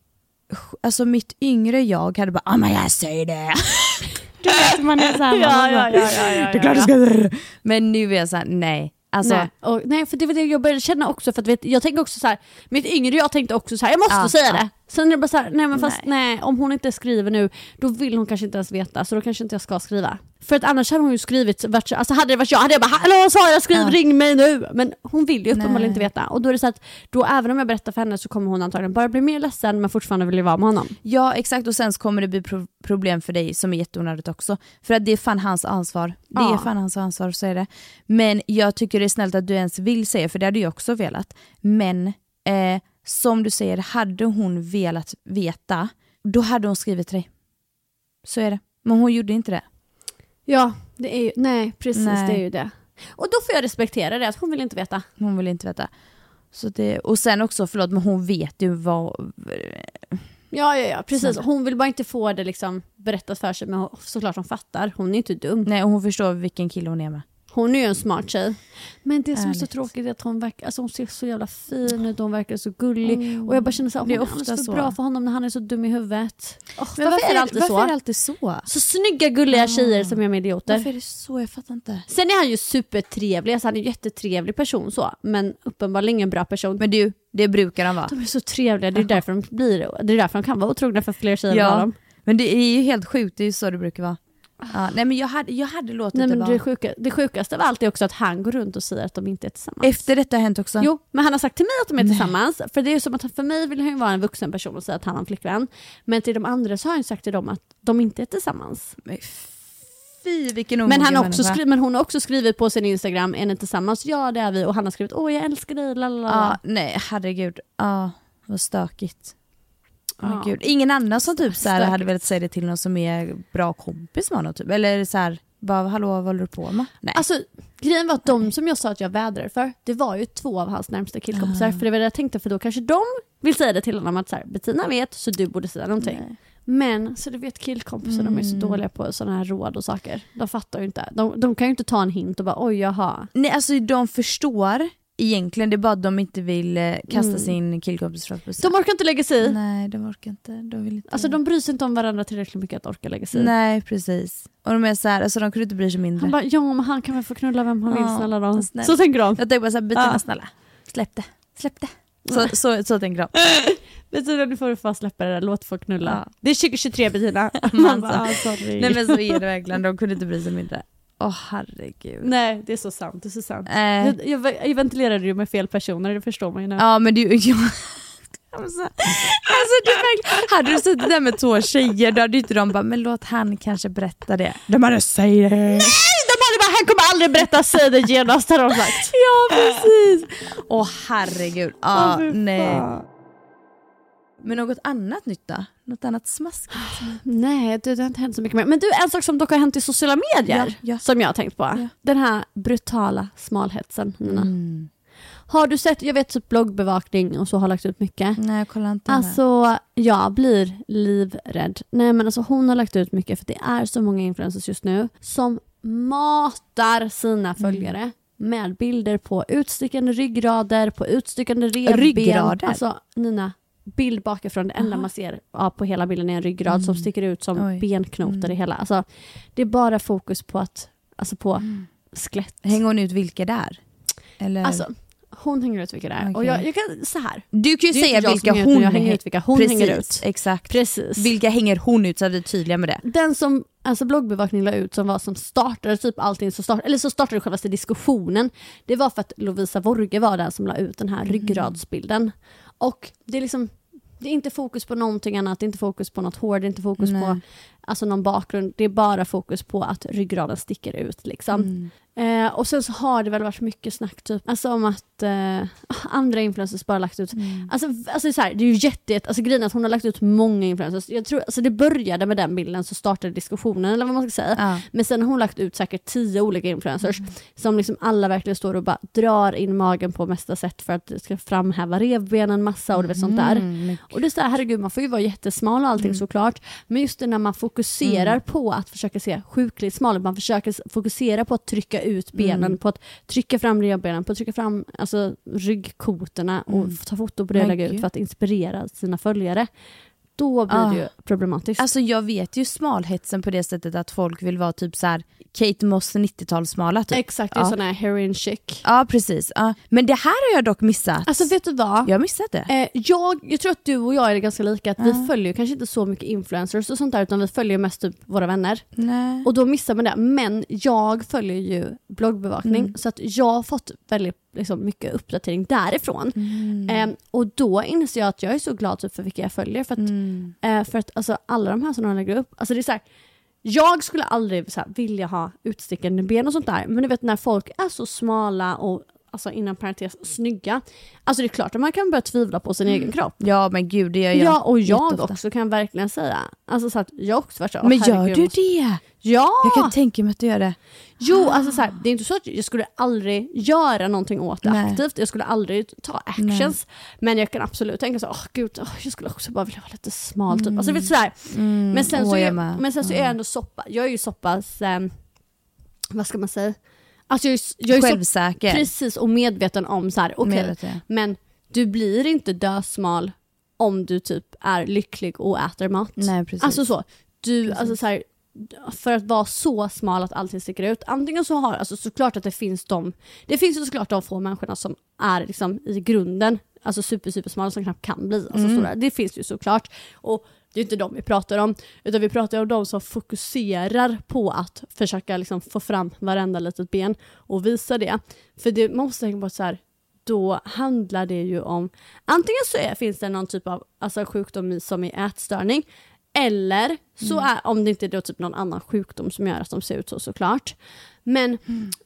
alltså mitt yngre jag hade bara ah men jag säger det. du vet man är såhär, Ja, ja, ja, ja, ja, det är klart du ska Men nu är jag såhär, nej. Alltså, nej. Och, nej, för det var det jag började känna också. För att, vet, jag tänker också så här, mitt yngre jag tänkte också så här, jag måste Ja, säga ja. det. Sen är det bara så här, nej men fast nej. om hon inte skriver nu, då vill hon kanske inte ens veta, så då kanske inte jag ska skriva. För att annars hade hon ju skrivit, alltså hade det varit jag hade jag bara hallå Sara skriv, Ja. ring mig nu! Men hon vill ju uppenbarligen Nej. inte veta. Och då är det så att, då även om jag berättar för henne så kommer hon antagligen bara bli mer ledsen men fortfarande vilja vara med honom. Ja exakt och sen så kommer det bli pro- problem för dig som är jätteonödigt också. För att det är fan hans ansvar. Det är Ja. fan hans ansvar, så är det. Men jag tycker det är snällt att du ens vill säga, för det hade jag också velat. Men eh, som du säger, hade hon velat veta, då hade hon skrivit till dig. Så är det. Men hon gjorde inte det. Ja, det är ju, nej precis Nej. det är ju det. Och då får jag respektera det, att hon vill inte veta. Hon vill inte veta. Så det, och sen också, förlåt, men hon vet ju vad... Ja, ja, ja, precis. Hon vill bara inte få det liksom berättat för sig, men hon- såklart hon fattar. Hon är inte dum. Nej, och hon förstår vilken kille hon är med. Hon är ju en smart tjej. Men det som är så Ärligt. tråkigt är att hon, verkar, alltså hon ser så jävla fin ut och hon verkar så gullig. och jag bara känner så här, Det hon är är ofta alldeles för så. bra för honom när han är så dum i huvudet. Oh, Men varför, är det alltid varför så? är det alltid så? Så snygga gulliga tjejer som är med idioter. Varför är det så? Jag fattar inte. Sen är han ju supertrevlig, alltså han är en jättetrevlig person så. Men uppenbarligen ingen bra person. Men du, det brukar de vara. de är så trevliga, det är därför de blir det är därför de kan vara otrogna för fler tjejer än Ja, dem. men det är ju helt sjukt, det är ju så det brukar vara. Ja, nej men jag hade, jag hade låtit Nej, det men vara. det, sjuka, det sjukaste av allt är också att han går runt och säger att de inte är tillsammans. Efter detta har hänt också. Jo, men han har sagt till mig att de är tillsammans. För det är som att han- för mig vill han ju vara en vuxen person och säga att han har en flickvän. Men till de andra så har han sagt till dem att de inte är tillsammans. Men Fy vilken Men, han också skri- men hon har också skrivit på sin Instagram, är ni tillsammans? Ja det är vi. Och han har skrivit, åh jag älskar dig, lalala. Ja, nej herregud. Ja, vad stökigt. Ja. gud. Ingen annan som typ så här, hade velat säga det till någon som är bra kompis med honom typ. Eller så här, bara hallå vad håller du på med? Nej. Alltså grejen var att de som jag sa att jag vädrade för, det var ju två av hans närmsta killkompisar. För det var det jag tänkte, för då kanske de vill säga det till honom att så här, Bettina vet så du borde säga någonting. Nej. Men så du vet killkompisar, de är så dåliga på sådana här råd och saker. De fattar ju inte. De, de kan ju inte ta en hint och bara oj jaha. nej alltså de förstår egentligen, det är bara att de inte vill eh, kasta sin killkompis från bussen. De orkar inte lägga sig i. Nej de orkar inte. De vill inte. Alltså de bryr sig inte om varandra tillräckligt mycket att orka lägga sig i. Nej precis. Och de är så här, alltså de kunde inte bry sig mindre. Han bara ja men han kan väl få knulla vem han vill Ja, snälla då. snälla. Så tänker de. Jag tänkte bara såhär, Bettina Ja. snälla, släpp det, släpp det. Så, så, så tänker de. Bettina nu får du fan släppa det där, låt folk knulla. Ja. Det är 2023 Bettina. Man bara, ah, sorry. Nej men så är det verkligen, de kunde inte bry sig mindre. Åh herregud. Nej, det är så sant. Det är så sant. Eh, Jag, jag, jag ventilerade ju med fel personer, det förstår man ju nu. ja men du, ja. Alltså, alltså du hade du suttit där med två tjejer då hade ju inte de bara, men låt han kanske berätta det. De hade säg det. Nej, de hade bara, han kommer aldrig berätta, säg det genast hade de sagt. Ja precis. Åh herregud. Ja, Åh, fy nej. fan. Men något annat nytt då? Något annat smaskigt? Nej, det, det har inte hänt så mycket mer. Men du, en sak som dock har hänt i sociala medier Ja, ja. som jag har tänkt på. Ja. Den här brutala smalhetsen, Nina. Mm. Har du sett, jag vet typ bloggbevakning och så har lagt ut mycket. Nej jag kollar inte. Alltså jag blir livrädd. Nej men alltså hon har lagt ut mycket för det är så många influencers just nu som matar sina följare med bilder på utstickande ryggrader, på utstickande revben. Ryggrader? Alltså Nina, bild bakifrån, det enda man ser ja, på hela bilden är en ryggrad som sticker ut som Oj. benknotor i hela. Alltså, det är bara fokus på att, alltså på skelett. Hänger hon ut vilka där? Eller? Alltså, hon hänger ut vilka det är. Och jag, jag kan, så här. du kan ju säga vilka ut, hon men jag hänger ut vilka hon Precis, hänger ut. Exakt. Precis. Vilka hänger hon ut så att vi är tydliga med det. Den som alltså bloggbevakning la ut som var som startade typ allting, så start, eller så startade själva diskussionen. Det var för att Lovisa Vorge var den som la ut den här ryggradsbilden. Och det är liksom det är inte fokus på någonting annat, det är inte fokus på något hår, det är inte fokus Nej. på alltså någon bakgrund. Det är bara fokus på att ryggraden sticker ut. Liksom. Eh, och sen så har det väl varit mycket snack typ, alltså om att eh, andra influencers bara lagt ut, alltså, alltså så här, det är ju jätte, alltså grejen är att hon har lagt ut många influencers. Jag tror, alltså det började med den bilden så startade diskussionen eller vad man ska säga. Ja. Men sen har hon lagt ut säkert tio olika influencers som liksom alla verkligen står och bara drar in magen på mesta sätt för att det ska framhäva revbenen massa och du vet sånt där. Mm, Och det är så här, herregud man får ju vara jättesmal och allting såklart. Men just det när man fokuserar på att försöka se sjukligt smal ut, man försöker fokusera på att trycka ut benen, på att trycka fram revbenen, på att trycka fram alltså, ryggkotorna och ta foto på det och lägga ut för att inspirera sina följare. Då blir det Ah. ju problematiskt. Alltså jag vet ju smalhetsen på det sättet att folk vill vara typ så här Kate Moss 90-talssmala typ. Exakt, det Ja. sån här heroin chic. Ja precis. Ja. Men det här har jag dock missat. Alltså vet du vad? Jag har missat det. Eh, jag, jag tror att du och jag är ganska lika, att vi följer kanske inte så mycket influencers och sånt där utan vi följer mest typ våra vänner. Nej. Och då missar man det. Men jag följer ju bloggbevakning Mm. så att jag har fått väldigt liksom, mycket uppdatering därifrån. Mm. Eh, och då inser jag att jag är så glad typ, för vilka jag följer. För att, Mm. eh, för att alltså, alla de här som de lägger upp, alltså det är så här, jag skulle aldrig så här, vilja ha utstickande ben och sånt där. Men du vet när folk är så smala och alltså inom parentes snygga. Alltså det är klart att man kan börja tvivla på sin egen kropp. Ja men gud det gör jag Ja, och jag jätteofta. också kan verkligen säga. Alltså så att jag också varit så, Men gör du måste- det? Ja! Jag kan tänka mig att du gör det. Jo, alltså så här, det är inte så att jag skulle aldrig göra någonting åt det Nej. aktivt. Jag skulle aldrig ta actions. Men jag kan absolut tänka så, åh gud, åh, jag skulle också bara vilja vara lite smal typ. Alltså vet du sådär. Men sen, åh, så jag är, men sen så är jag ändå så pass, jag är ju så pass, eh, vad ska man säga? Alltså jag är, jag är så, Självsäker. precis och medveten om så här, okej, Medveten. men du blir inte dösmal om du typ är lycklig och äter mat. Nej precis. Alltså så. Du, alltså så här, för att vara så smal att allting sticker ut. Antingen så har, alltså såklart att det finns de, det finns ju såklart de få människorna som är liksom i grunden, alltså super super smala som knappt kan bli alltså Mm. stora. Det finns ju såklart. Och det är inte de vi pratar om, utan vi pratar om de som fokuserar på att försöka liksom få fram varenda litet ben och visa det. För det man måste tänka på så här, då handlar det ju om, antingen så är, finns det någon typ av alltså, sjukdom som är ätstörning, eller så är, om det inte är då typ någon annan sjukdom som gör att de ser ut så såklart. Men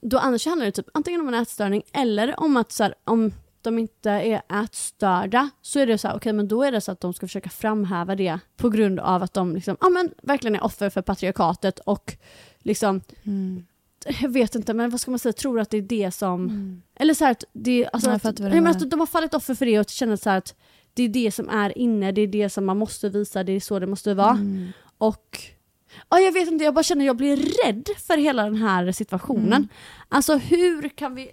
då annars handlar det typ antingen om en ätstörning eller om att så här, om de inte är ätstörda så är det så här, okej men då är det så att de ska försöka framhäva det på grund av att de liksom, ja men verkligen är offer för patriarkatet och liksom jag vet inte, men vad ska man säga, tror att det är det som... Eller så här att det, alltså Jag att, menar. att de har fallit offer för det och känner så att det är det som är inne, det är det som man måste visa, det är så det måste vara. Mm. Och ja, jag vet inte, jag bara känner att jag blir rädd för hela den här situationen. Mm. Alltså hur kan vi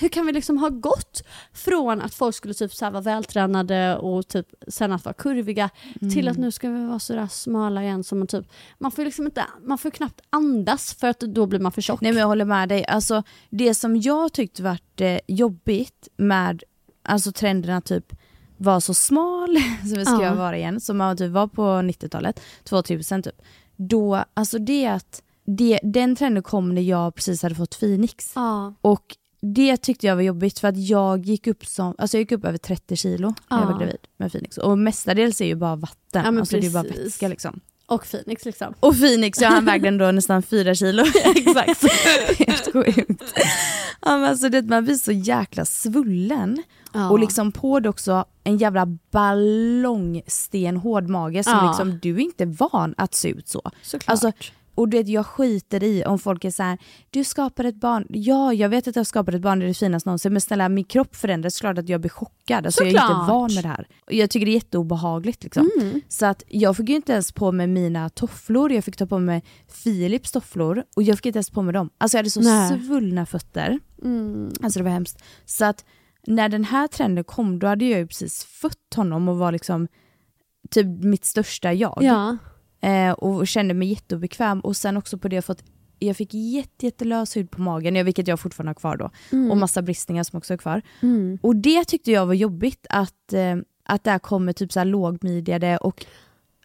hur kan vi liksom ha gått från att folk skulle typ så vara vältränade och typ sen att vara kurviga till Mm. att nu ska vi vara sådär smala igen som man typ, man får liksom inte, man får knappt andas för att då blir man för tjock. Nej men jag håller med dig. Alltså, det som jag tyckte varit eh, jobbigt med alltså, trenderna typ var så smal som vi ska Ja. vara igen, som man typ var på 90-talet, 2000% typ. Då, alltså det att det, den trenden kom när jag precis hade fått Phoenix. Ja. Och det tyckte jag var jobbigt för att jag gick upp som, alltså jag gick upp över 30 kilo när jag Ja. var gravid med Phoenix. Och mestadels är ju bara vatten, Ja, alltså det är bara vätska liksom. Och Phoenix liksom. Och Phoenix, ja han vägde ändå nästan fyra kilo. Exakt. Helt sjukt. Ja, men alltså, det, man blir så jäkla svullen. Ja. Och liksom på det också en jävla ballongstenhård mage som Ja. liksom, du är inte van att se ut så. Såklart. Alltså, och det, jag skiter i om folk är så här: du skapar ett barn. Ja, jag vet att jag skapar ett barn, det är det finaste någonsin. Men snälla, min kropp förändras, klart att jag blir chockad. Alltså, jag är inte. Mm. van med det här. Och Jag tycker det är jätteobehagligt. Liksom. Så att jag fick ju inte ens på mig mina tofflor, jag fick ta på mig Philips tofflor och jag fick inte ens på mig dem. Alltså jag hade så Nej. svullna fötter. Mm. Alltså det var hemskt. Så att när den här trenden kom, då hade jag ju precis fött honom och var liksom typ mitt största jag. Ja. Eh, och kände mig jätteobekväm och sen också på det fått jag fick jätte, jättelös hud på magen, vilket jag fortfarande har kvar då. Och massa bristningar som också är kvar. Mm. Och det tyckte jag var jobbigt att, eh, att där kommer typ så här lågmidjade och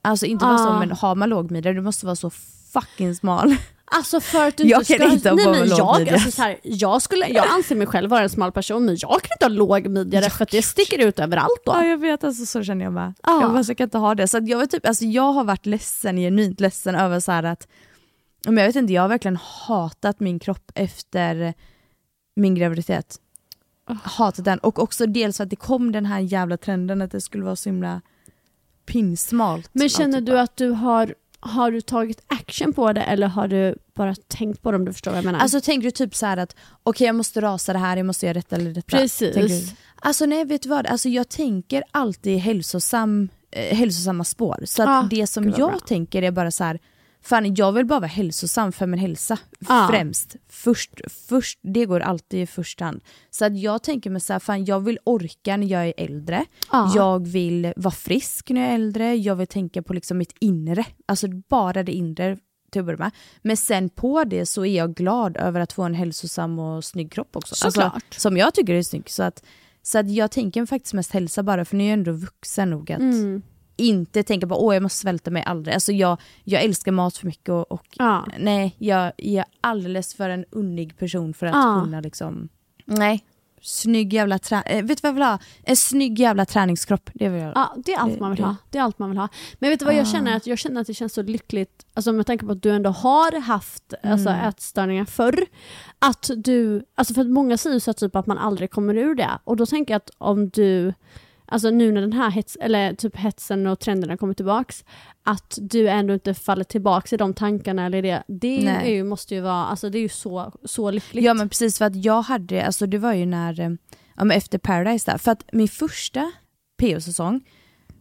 Alltså inte bara så Ah. men har man lågmidjade du måste vara så fucking smal. Alltså för att du Jag inte kan ska... inte ha nej, men jag, alltså, så här, jag, skulle, jag anser mig själv vara en smal person men jag kan inte ha låg midja för att det sticker ut överallt då. Ja jag vet, alltså, så känner jag med. Ja. Jag bara, så kan inte ha det. Så jag, var typ, alltså, jag har varit ledsen, genuint ledsen över så här att men jag vet inte, jag har verkligen hatat min kropp efter min graviditet. Hatat den. Och också dels för att det kom den här jävla trenden att det skulle vara så himla pinsmalt. Men känner du att du har, har du tagit action på det eller har du bara tänkt på det om du förstår vad jag menar? Alltså tänker du typ så här att okej jag måste rasa det här, jag måste göra detta eller detta. Precis. Alltså nej vet du vad, alltså, jag tänker alltid hälsosam, eh, hälsosamma spår. Så att Ah, det som jag bra. tänker är bara så här, fan jag vill bara vara hälsosam för min hälsa Ah. främst. Först, först, det går alltid i första hand. Så att jag tänker mig så här, fan jag vill orka när jag är äldre. Ja. Jag vill vara frisk när jag är äldre, jag vill tänka på liksom mitt inre. Alltså bara det inre till att börja med. Men sen på det så är jag glad över att få en hälsosam och snygg kropp också. Alltså, Såklart. som jag tycker är snygg. Så att, så att jag tänker faktiskt mest hälsa bara för nu är jag ändå vuxen nog att Mm. Inte tänka på åh jag måste svälta mig aldrig. Alltså jag, jag älskar mat för mycket och, och Ja. nej jag, jag är alldeles för en unnig person för att Ja. kunna liksom, nej. Snygg jävla trä... eh, vet du vad jag vill ha? En snygg jävla träningskropp. Det vill jag. Ja, det är allt man vill det- ha. Det är allt man vill ha. Men vet du vad jag känner? Att jag känner att det känns så lyckligt, alltså med tanke på att du ändå har haft alltså, ätstörningar förr. Att du, alltså för att många säger ju så typ att man aldrig kommer ur det. Och då tänker jag att om du, alltså nu när den här hets, eller typ hetsen och trenderna kommer tillbaks, att du ändå inte faller tillbaks i de tankarna eller det. Det är ju, måste ju vara, alltså det är ju så, så lyckligt. Ja men precis för att jag hade, alltså det var ju när, eh, ja men efter Paradise där, för att min första PO-säsong,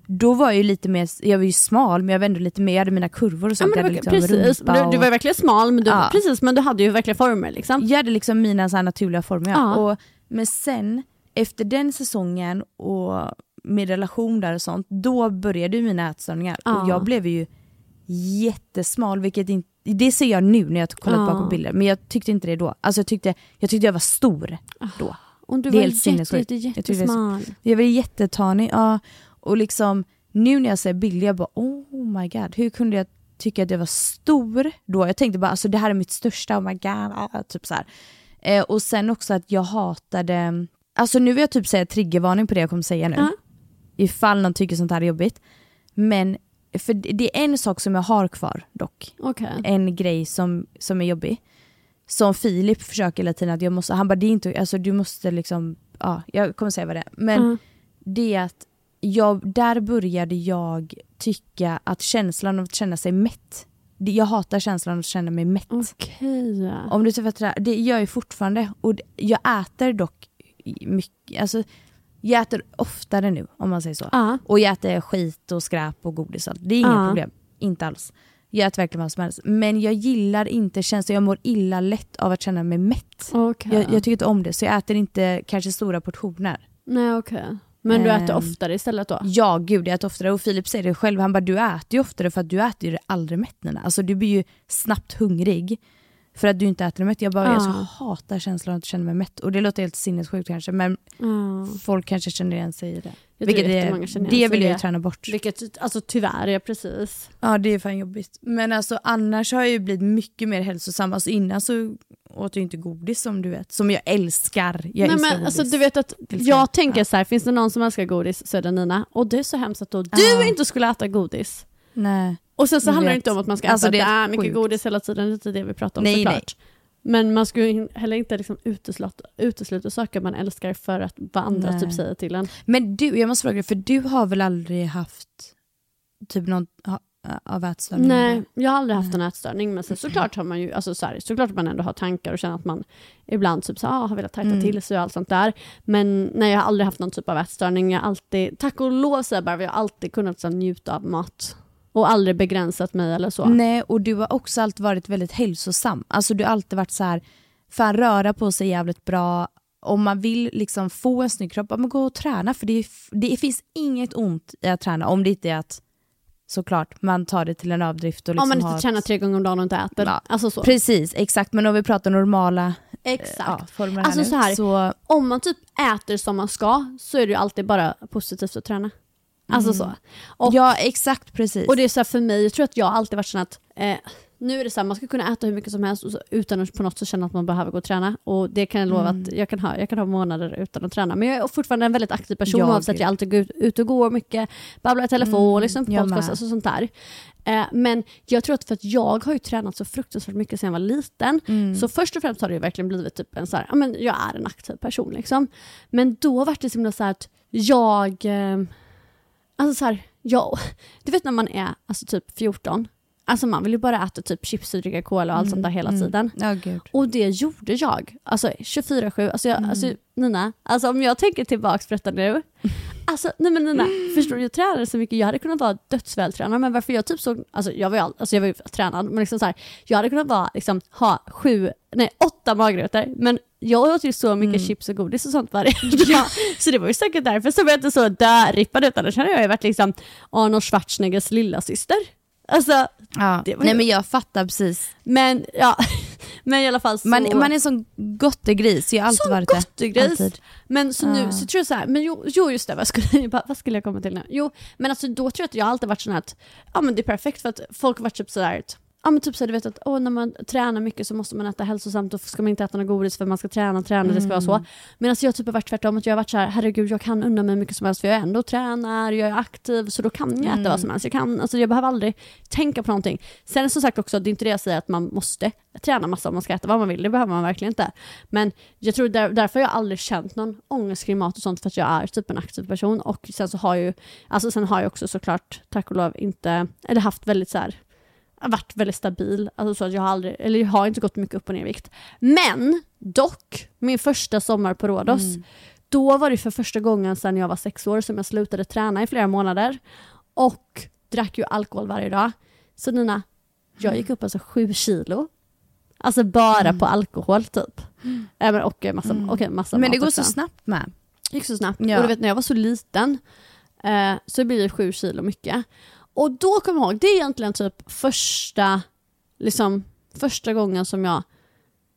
då var jag ju lite mer, jag var ju smal men jag var ändå lite mer, jag hade mina kurvor och Ja, sånt. hade var, liksom precis, du, du var verkligen smal men du, Ja. precis, men du hade ju verkligen former liksom. Jag hade liksom mina så naturliga former. Ja. Och, men sen, efter den säsongen och med relation där och sånt, då började ju mina ätstörningar. Ja. Och jag blev ju jättesmal, vilket inte, det ser jag nu när jag kollat Ja. bakom bilder. Men jag tyckte inte det då. Alltså jag tyckte jag, tyckte jag var stor då. Och du Det var jätte, jätte, Jag jättesmal. Jag var jättetanig, ja. Och liksom nu när jag ser bilder, jag bara oh my god, hur kunde jag tycka att jag var stor då? Jag tänkte bara alltså det här är mitt största, oh my god, ah, typ så här. Eh, och sen också att jag hatade, alltså nu vill jag typ säga triggervarning på det jag kommer säga nu. Ja. Ifall någon tycker sånt här är jobbigt. Men för det är en sak som jag har kvar dock Okej. en grej som, som är jobbig. Som Filip försöker hela tiden att jag måste, han bara det är inte, alltså du måste liksom, ja jag kommer säga vad det är. Men Mm. det är att jag, där började jag tycka att känslan av att känna sig mätt, jag hatar känslan av att känna mig mätt. Okej. Om du träffar det, det gör jag fortfarande och jag äter dock mycket, alltså jag äter oftare nu om man säger så. Ja. Och jag äter skit och skräp och godis och allt. Det är inga Ja. problem. Inte alls. Jag äter verkligen vad som helst. Men jag gillar inte känslan, jag mår illa lätt av att känna mig mätt. Okej. Jag, jag tycker inte om det, så jag äter inte kanske stora portioner. Nej okej. Men du äter Ehm. oftare istället då? Ja gud, jag äter oftare. Och Filip säger det själv, han bara du äter ju oftare för att du äter ju aldrig mätt Nina. Alltså du blir ju snabbt hungrig för att du inte äter mätt. Jag bara, jag så Ja. hatar känslan att känna mig mätt. Och det låter helt sinnessjukt kanske, men Ja. folk kanske känner igen sig i det. Jag Vilket det, det vill jag ju träna bort. Vilket, alltså tyvärr, ja precis. Ja det är fan jobbigt. Men alltså annars har jag ju blivit mycket mer hälsosam. Alltså innan så åt jag inte godis som du vet. Som jag älskar. Jag Nej, älskar men, godis. alltså, du vet att Älskar. jag tänker Ja. så här, finns det någon som älskar godis så är det Nina. Och det är så hemskt att då du Ja. inte skulle äta godis. Nej. Och sen så handlar det inte om att man ska Alltså, äta det är mycket sjukt. godis hela tiden, det är det vi pratar om Nej, såklart. Men man ska ju heller inte liksom utesluta, utesluta saker man älskar för att vad andra Nej. typ säger till en. Men du, jag måste fråga dig, för du har väl aldrig haft typ någon ha, av ätstörningar? Nej, jag har aldrig haft en ätstörning men sen såklart har man ju, alltså så här, såklart man ändå har tankar och känner att man ibland typ så, ah, har velat tajta Mm. till sig och allt sånt där. Men nej, jag har aldrig haft någon typ av ätstörning. Jag alltid, tack och lov säger jag bara, jag har alltid kunnat så, här, njuta av mat. Och aldrig begränsat mig eller så. Nej, och du har också alltid varit väldigt hälsosam. Alltså du har alltid varit så här, fan röra på sig jävligt bra. Om man vill liksom få en snygg kropp, men gå och träna. För det, det finns inget ont i att träna, om det inte är att såklart man tar det till en överdrift. Och liksom Om man har inte ett- tränar tre gånger om dagen och inte äter. Ja, Alltså så. Precis, exakt. Men om vi pratar normala Exakt. ja, former Alltså här så här, nu, så Om man typ äter som man ska så är det ju alltid bara positivt att träna. Alltså så. Och, Ja, exakt precis. och det är så här för mig, jag tror att jag alltid varit sån att eh, nu är det så här, man ska kunna äta hur mycket som helst och utan att på något sätt känna att man behöver gå och träna. Och det kan jag lova Mm. att jag kan, ha, jag kan ha månader utan att träna. Men jag är fortfarande en väldigt aktiv person Ja, oavsett. gud. Jag alltid går ut, ut och går mycket, babblar i telefon, Mm, liksom jag podcast, med. alltså sånt där. Eh, men jag tror att för att jag har ju tränat så fruktansvärt mycket sedan jag var liten. Mm. Så först och främst har det ju verkligen blivit typ en så här, ja men jag är en aktiv person liksom. Men då var det så himla så här att jag, eh, alltså så här, jag, du vet när man är alltså typ 14, alltså man vill ju bara äta typ chips och dricka cola och allt sånt där hela mm. tiden. Ja, gud. Och det gjorde jag. Alltså 24-7. Alltså, jag, Mm. alltså Nina, alltså om jag tänker tillbaks på detta nu. Alltså nej men Nina, förstår du? Jag tränade så mycket. Jag hade kunnat vara dödsvältränad men varför jag typ såg, alltså jag var ju, all, alltså jag var ju tränad men liksom så här, jag hade kunnat vara, liksom, ha sju, nej åtta magrutor men jag åt ju så mycket Mm. chips och godis och sånt varje dag. Så det var ju säkert därför som jag inte så dörrippad utan då kände jag ju varit liksom Arnold Schwarzeneggers lilla syster. Alltså, Ja. Det var Nej ju- men jag fattar precis. men ja, men i alla fall så... Man, man är en sån gottegris, jag har alltid Sån varit det. gottegris. Alltid. Men så nu Ja. så tror jag så här, men jo, jo just det, vad skulle, vad skulle jag komma till nu? Jo, men alltså då tror jag att jag alltid varit sån här att, ja men det är perfekt för att folk har varit typ sådär att, ja men typ så här, du vet att åh, när man tränar mycket så måste man äta hälsosamt och ska man inte äta något godis för man ska träna, träna, det ska vara så. Men alltså jag typ har varit tvärtom, att jag har varit så här, herregud jag kan unna mig mycket som helst för jag är ändå tränar, jag är aktiv så då kan jag äta vad som helst. Jag, kan, alltså jag behöver aldrig tänka på någonting. Sen som sagt också, det är inte det jag säger att man måste träna massa om man ska äta vad man vill, det behöver man verkligen inte. Men jag tror där, därför har jag aldrig känt någon ångest kring mat och sånt för att jag är typ en aktiv person och sen så har jag ju, alltså sen har jag också såklart tack och lov inte, eller haft väldigt så här har varit väldigt stabil, alltså så att jag har aldrig, eller jag har inte gått mycket upp och ner i vikt. Men dock, min första sommar på Rhodos, då var det för första gången sedan jag var sex år som jag slutade träna i flera månader och drack ju alkohol varje dag. Så Nina, jag gick upp alltså sju kilo. Alltså bara på alkohol typ. Äh, men, och eh, massa, okej, massa Men det går också. så snabbt med. gick så snabbt. Ja. Och du vet när jag var så liten eh, så blir det sju kilo mycket. Och då kommer jag ihåg, det är egentligen typ första, liksom, första gången som jag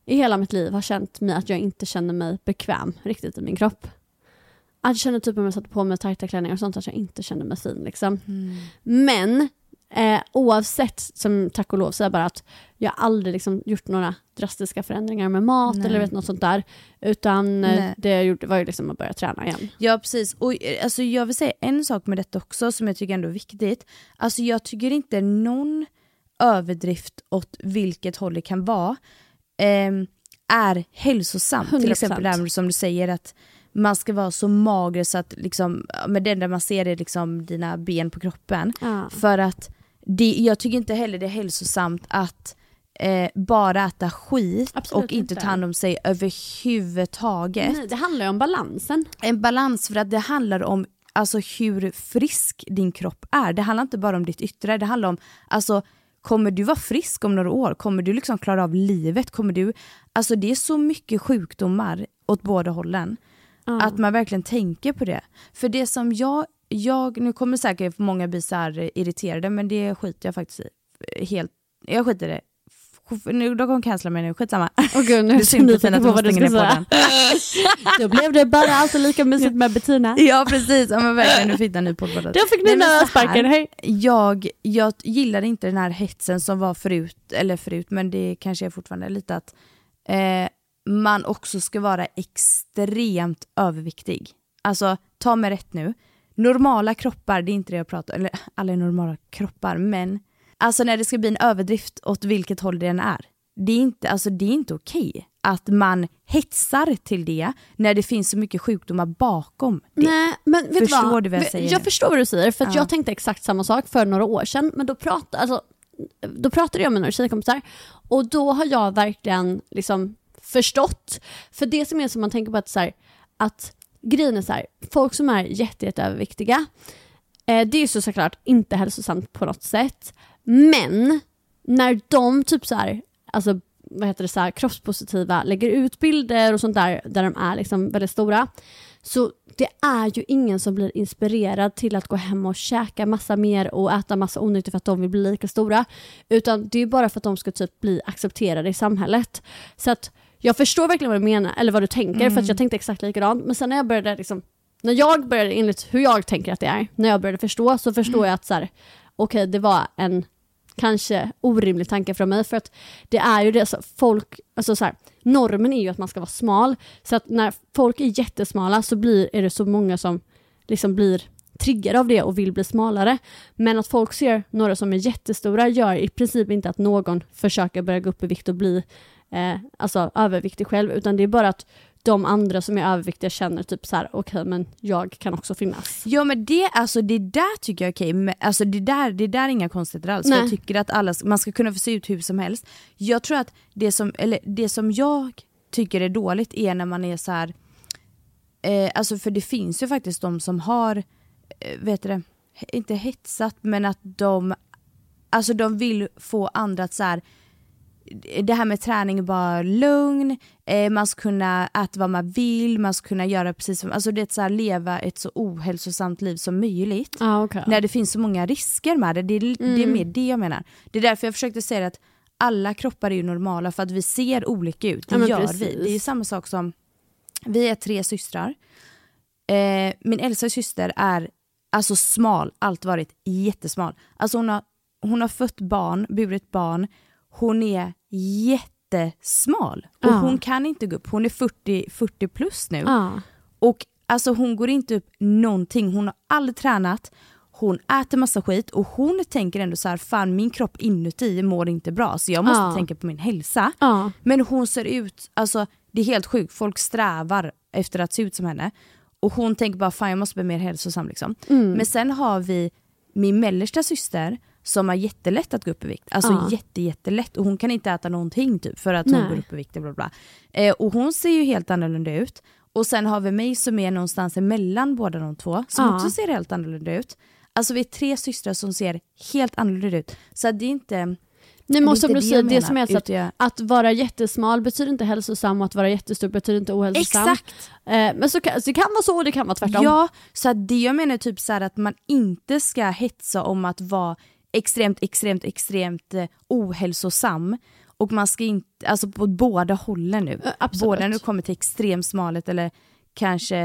i hela mitt liv har känt mig att jag inte känner mig bekväm riktigt i min kropp. Att jag känner typ om jag satte på mig tajta klänningar och sånt att jag inte kände mig fin liksom. Men eh, oavsett, som tack och lov säger bara att jag aldrig liksom gjort några drastiska förändringar med mat Nej. eller vet, något sånt där. Utan eh, Nej. det jag gjorde var ju liksom att börja träna igen. Ja precis, och eh, alltså, jag vill säga en sak med detta också som jag tycker ändå är viktigt. Alltså jag tycker inte någon överdrift åt vilket håll det kan vara ehm, är hälsosamt. Till 100%. exempel det här som du säger att man ska vara så mager så att liksom, men det enda man ser är liksom dina ben på kroppen. Ja. För att det, jag tycker inte heller det är hälsosamt att eh, bara äta skit Absolut och inte inte. ta hand om sig överhuvudtaget Nej, det handlar ju om balansen. en balans för att det handlar om alltså, hur frisk din kropp är. Det handlar inte bara om ditt yttre, det handlar om alltså, kommer du vara frisk om några år? Kommer du liksom klara av livet? Kommer du, alltså, det är så mycket sjukdomar åt båda hållen. Ja. Att man verkligen tänker på det. För det som jag, jag nu kommer säkert många bli så irriterade men det skiter jag faktiskt i. Helt, jag skiter i det. Nu, de kommer cancella mig nu, skitsamma. Åh gud, nu Det nyfiken att hon stänger ner podden. Då blev det bara alltid lika mysigt med Bettina. Ja precis, ja, men verkligen nu fick jag en ny poddpodd. Då fick men så sparken, hej. Jag, jag gillar inte den här hetsen som var förut, eller förut, men det kanske är fortfarande lite att eh, man också ska vara extremt överviktig. Alltså, ta mig rätt nu. Normala kroppar, det är inte det jag pratar om, eller alla är normala kroppar, men alltså när det ska bli en överdrift åt vilket håll det än är. Det är inte, alltså, det är inte okej att man hetsar till det när det finns så mycket sjukdomar bakom det. Nej, men vet Förstår du vad? du vad jag säger Jag nu? förstår vad du säger, för Ja. jag tänkte exakt samma sak för några år sedan, men då pratade, alltså, då pratade jag med några tjejkompisar och då har jag verkligen liksom förstått. För det som är som man tänker på att, så här, att grejen är så här, folk som är jätte, jätte överviktiga, eh, det är ju så såklart inte hälsosamt på något sätt, men när de typ så här, alltså vad heter det, så här, kroppspositiva lägger ut bilder och sånt där, där de är liksom väldigt stora, så det är ju ingen som blir inspirerad till att gå hem och käka massa mer och äta massa onyttigt för att de vill bli lika stora. Utan det är bara för att de ska typ bli accepterade i samhället. Så att jag förstår verkligen vad du menar, eller vad du tänker, för att jag tänkte exakt likadant. Men sen när jag började liksom, när jag började enligt hur jag tänker att det är, när jag började förstå så förstår jag att så här, okej det var en kanske orimlig tanke från mig för att det är ju det så folk, alltså så här, normen är ju att man ska vara smal så att när folk är jättesmala så blir, är det så många som liksom blir triggade av det och vill bli smalare. Men att folk ser några som är jättestora gör i princip inte att någon försöker börja gå upp i vikt och bli eh, alltså överviktig själv utan det är bara att de andra som är överviktiga känner typ så här: okej men jag kan också finnas. Ja men det, alltså, det där tycker jag är okej, men, alltså, det, där, det där är inga konstigheter alls. För Nej. jag tycker att alla, man ska kunna få se ut hur som helst. Jag tror att det som, eller, det som jag tycker är dåligt är när man är så här. Eh, alltså för det finns ju faktiskt de som har, eh, vet du det, inte hetsat men att de, alltså de vill få andra att så här det här med träning bara lugn, eh, man ska kunna äta vad man vill, man ska kunna göra precis som, alltså det är så här, leva ett så ohälsosamt liv som möjligt. Ah, okay. När det finns så många risker med det, det är, det är Mm. mer det jag menar. Det är därför jag försökte säga att alla kroppar är ju normala för att vi ser olika ut, det Ja, gör precis. vi. Det är ju samma sak som, vi är tre systrar. Eh, min äldsta syster är alltså smal, allt varit jättesmal. Alltså hon har, hon har fött barn, burit barn, hon är jättesmal. Och Ja. hon kan inte gå upp, hon är 40, 40 plus nu. ah. Och alltså hon går inte upp någonting, hon har aldrig tränat, hon äter massa skit och hon tänker ändå så här, fan min kropp inuti mår inte bra så jag måste Ja. tänka på min hälsa. Ja. Men hon ser ut, alltså det är helt sjukt, folk strävar efter att se ut som henne. Och hon tänker bara fan jag måste bli mer hälsosam liksom. Mm. Men sen har vi min mellersta syster som har jättelätt att gå upp i vikt. Alltså Ja. jätte, jättelätt och hon kan inte äta någonting typ för att hon Nej. går upp i vikt. Bla bla. Eh, och hon ser ju helt annorlunda ut. Och sen har vi mig som är någonstans emellan båda de två som Ja. också ser helt annorlunda ut. Alltså vi är tre systrar som ser helt annorlunda ut. Så det är inte... Nej men som du säger, det som är alltså att, jag- att vara jättesmal betyder inte hälsosam och att vara jättestor betyder inte ohälsosam. Exakt! Eh, men så kan, så det kan vara så och det kan vara tvärtom. Ja, så det jag menar är typ så att man inte ska hetsa om att vara extremt, extremt, extremt eh, ohälsosam. Och man ska inte, alltså på båda hållen nu. Absolut. Både när det kommer till extrem smalhet eller kanske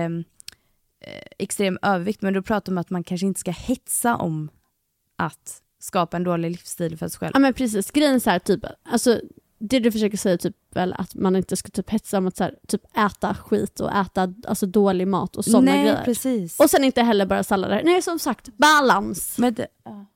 eh, extrem övervikt. Men då pratar man om att man kanske inte ska hetsa om att skapa en dålig livsstil för sig själv. Ja men precis, grejen är så här, typ, alltså det du försöker säga typ väl att man inte ska typ hetsa om att så här, typ äta skit och äta alltså, dålig mat och sådana Nej, grejer. precis. Och sen inte heller bara sallader. Nej som sagt, balans. Men det, ja.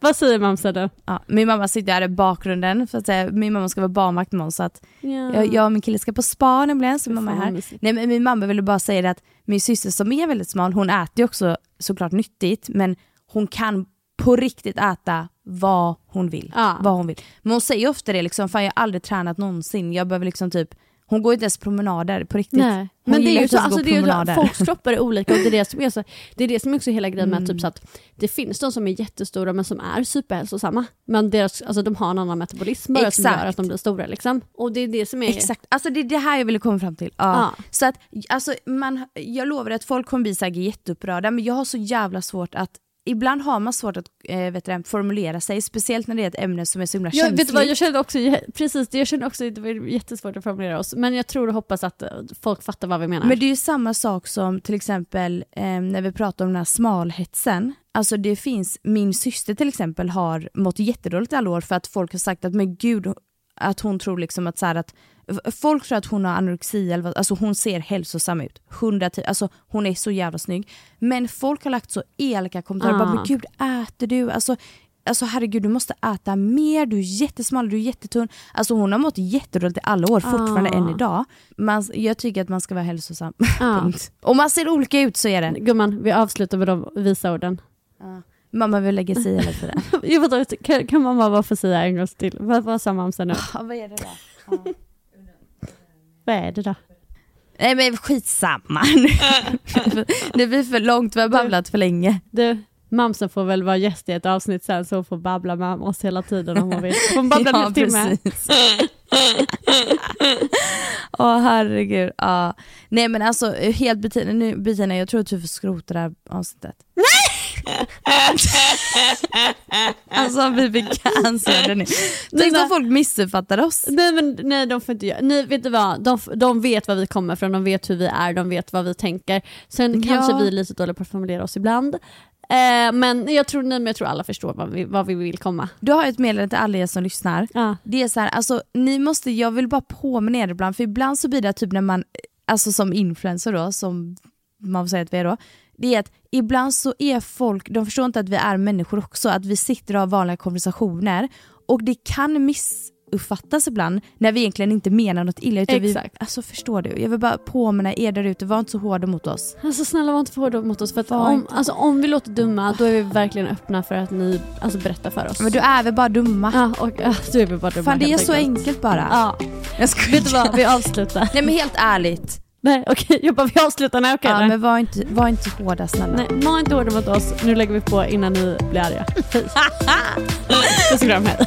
Vad säger mamsa då? Ja, min mamma sitter här i bakgrunden för att säga, min mamma ska vara barnvakt imorgon så att Ja. jag, jag och min kille ska på spa nämligen så mamma är här. mysigt. Nej men min mamma ville bara säga det att min syster som är väldigt smal hon äter ju också såklart nyttigt men hon kan på riktigt äta vad hon vill. Ja. Vad hon vill. Men hon säger ofta det liksom, fan jag har aldrig tränat någonsin, jag behöver liksom typ hon går inte ens promenader på riktigt. Nej. Hon Men det är ju så, alltså det är ju, folks kroppar är olika och det är det som är, så, det är, det som är också hela grejen med Mm. typ så att det finns de som är jättestora men som är superhälsosamma. Men deras, alltså de har en annan metabolism bara som gör att de blir stora liksom. Och det är det som är... Exakt, alltså det är det här jag ville komma fram till. Ja. Ja. Så att, alltså, man, jag lovar att folk kommer bli säkert jätteupprörda men jag har så jävla svårt att Ibland har man svårt att eh, vet du, formulera sig, speciellt när det är ett ämne som är så himla Jag, känsligt. vet du vad, jag kände också, precis, jag kände också att det var jättesvårt att formulera oss. Men jag tror och hoppas att eh, folk fattar vad vi menar. Men det är ju samma sak som till exempel eh, när vi pratar om den här smalhetsen. Alltså det finns, min syster till exempel har mått jättedåligt i alla år för att folk har sagt att men gud, att hon tror liksom att så här att Folk tror att hon har anorexi, eller vad, alltså hon ser hälsosam ut. 110, alltså hon är så jävla snygg. Men folk har lagt så elaka kommentarer, Ah. bara, men gud äter du? Alltså alltså herregud du måste äta mer, du är jättesmal, du är jättetunn. Alltså hon har mått jättedåligt i alla år, fortfarande Ah. än idag. Man, jag tycker att man ska vara hälsosam. Punkt. Om man ser olika ut så är det. Gumman, vi avslutar med de visa orden. Mamma vill lägga sig vet inte, kan, kan mamma bara få säga en gång till? Vad, vad sa mamsen nu? Ja, vad är det då? Vad är det då? Nej men skitsamma. det blir för långt, vi har babblat för länge. Du, mamsen får väl vara gäst i ett avsnitt sen så hon får babbla med oss hela tiden om hon vill. Hon babblar en hel timme. Åh herregud. Ja. Nej men alltså helt Bettina, nu, Bettina jag tror att du får skrota det här avsnittet. alltså vi blir cancellade nu. Tänk om folk missuppfattar oss. Nej men nej de får inte göra, nej vet du vad, de, de vet var vi kommer från, de vet hur vi är, de vet vad vi tänker. Sen Ja. kanske vi är lite dåliga på att formulera oss ibland. Eh, men, jag tror, nej, men jag tror alla förstår vad vi, vad vi vill komma. Du har ett meddelande till alla er som lyssnar. Ja. Det är så här, alltså ni måste, jag vill bara påminna er ibland, för ibland så blir det typ när man, alltså som influencer då, som man får säga att vi är då, det är att ibland så är folk, de förstår inte att vi är människor också, att vi sitter och har vanliga konversationer och det kan missuppfattas ibland när vi egentligen inte menar något illa. Utan Exakt. Vi, alltså förstår du? Jag vill bara påminna er där ute, var inte så hårda mot oss. Alltså snälla var inte för hårda mot oss för att Var om, inte. alltså, om vi låter dumma då är vi verkligen öppna för att ni alltså, berättar för oss. Men du är väl bara dumma? Ja, och, ja, du är väl bara dumma Fan det är så enkelt. enkelt bara. Ja. Jag skojar. Vet du vad, vi avslutar. Nej men helt ärligt. Nej okej, jag bara vi avslutar, nej okej. Ja, men var inte, var inte hårda snälla. Nej, var inte hårda mot oss, nu lägger vi på innan ni blir arga. Puss och kram, hej.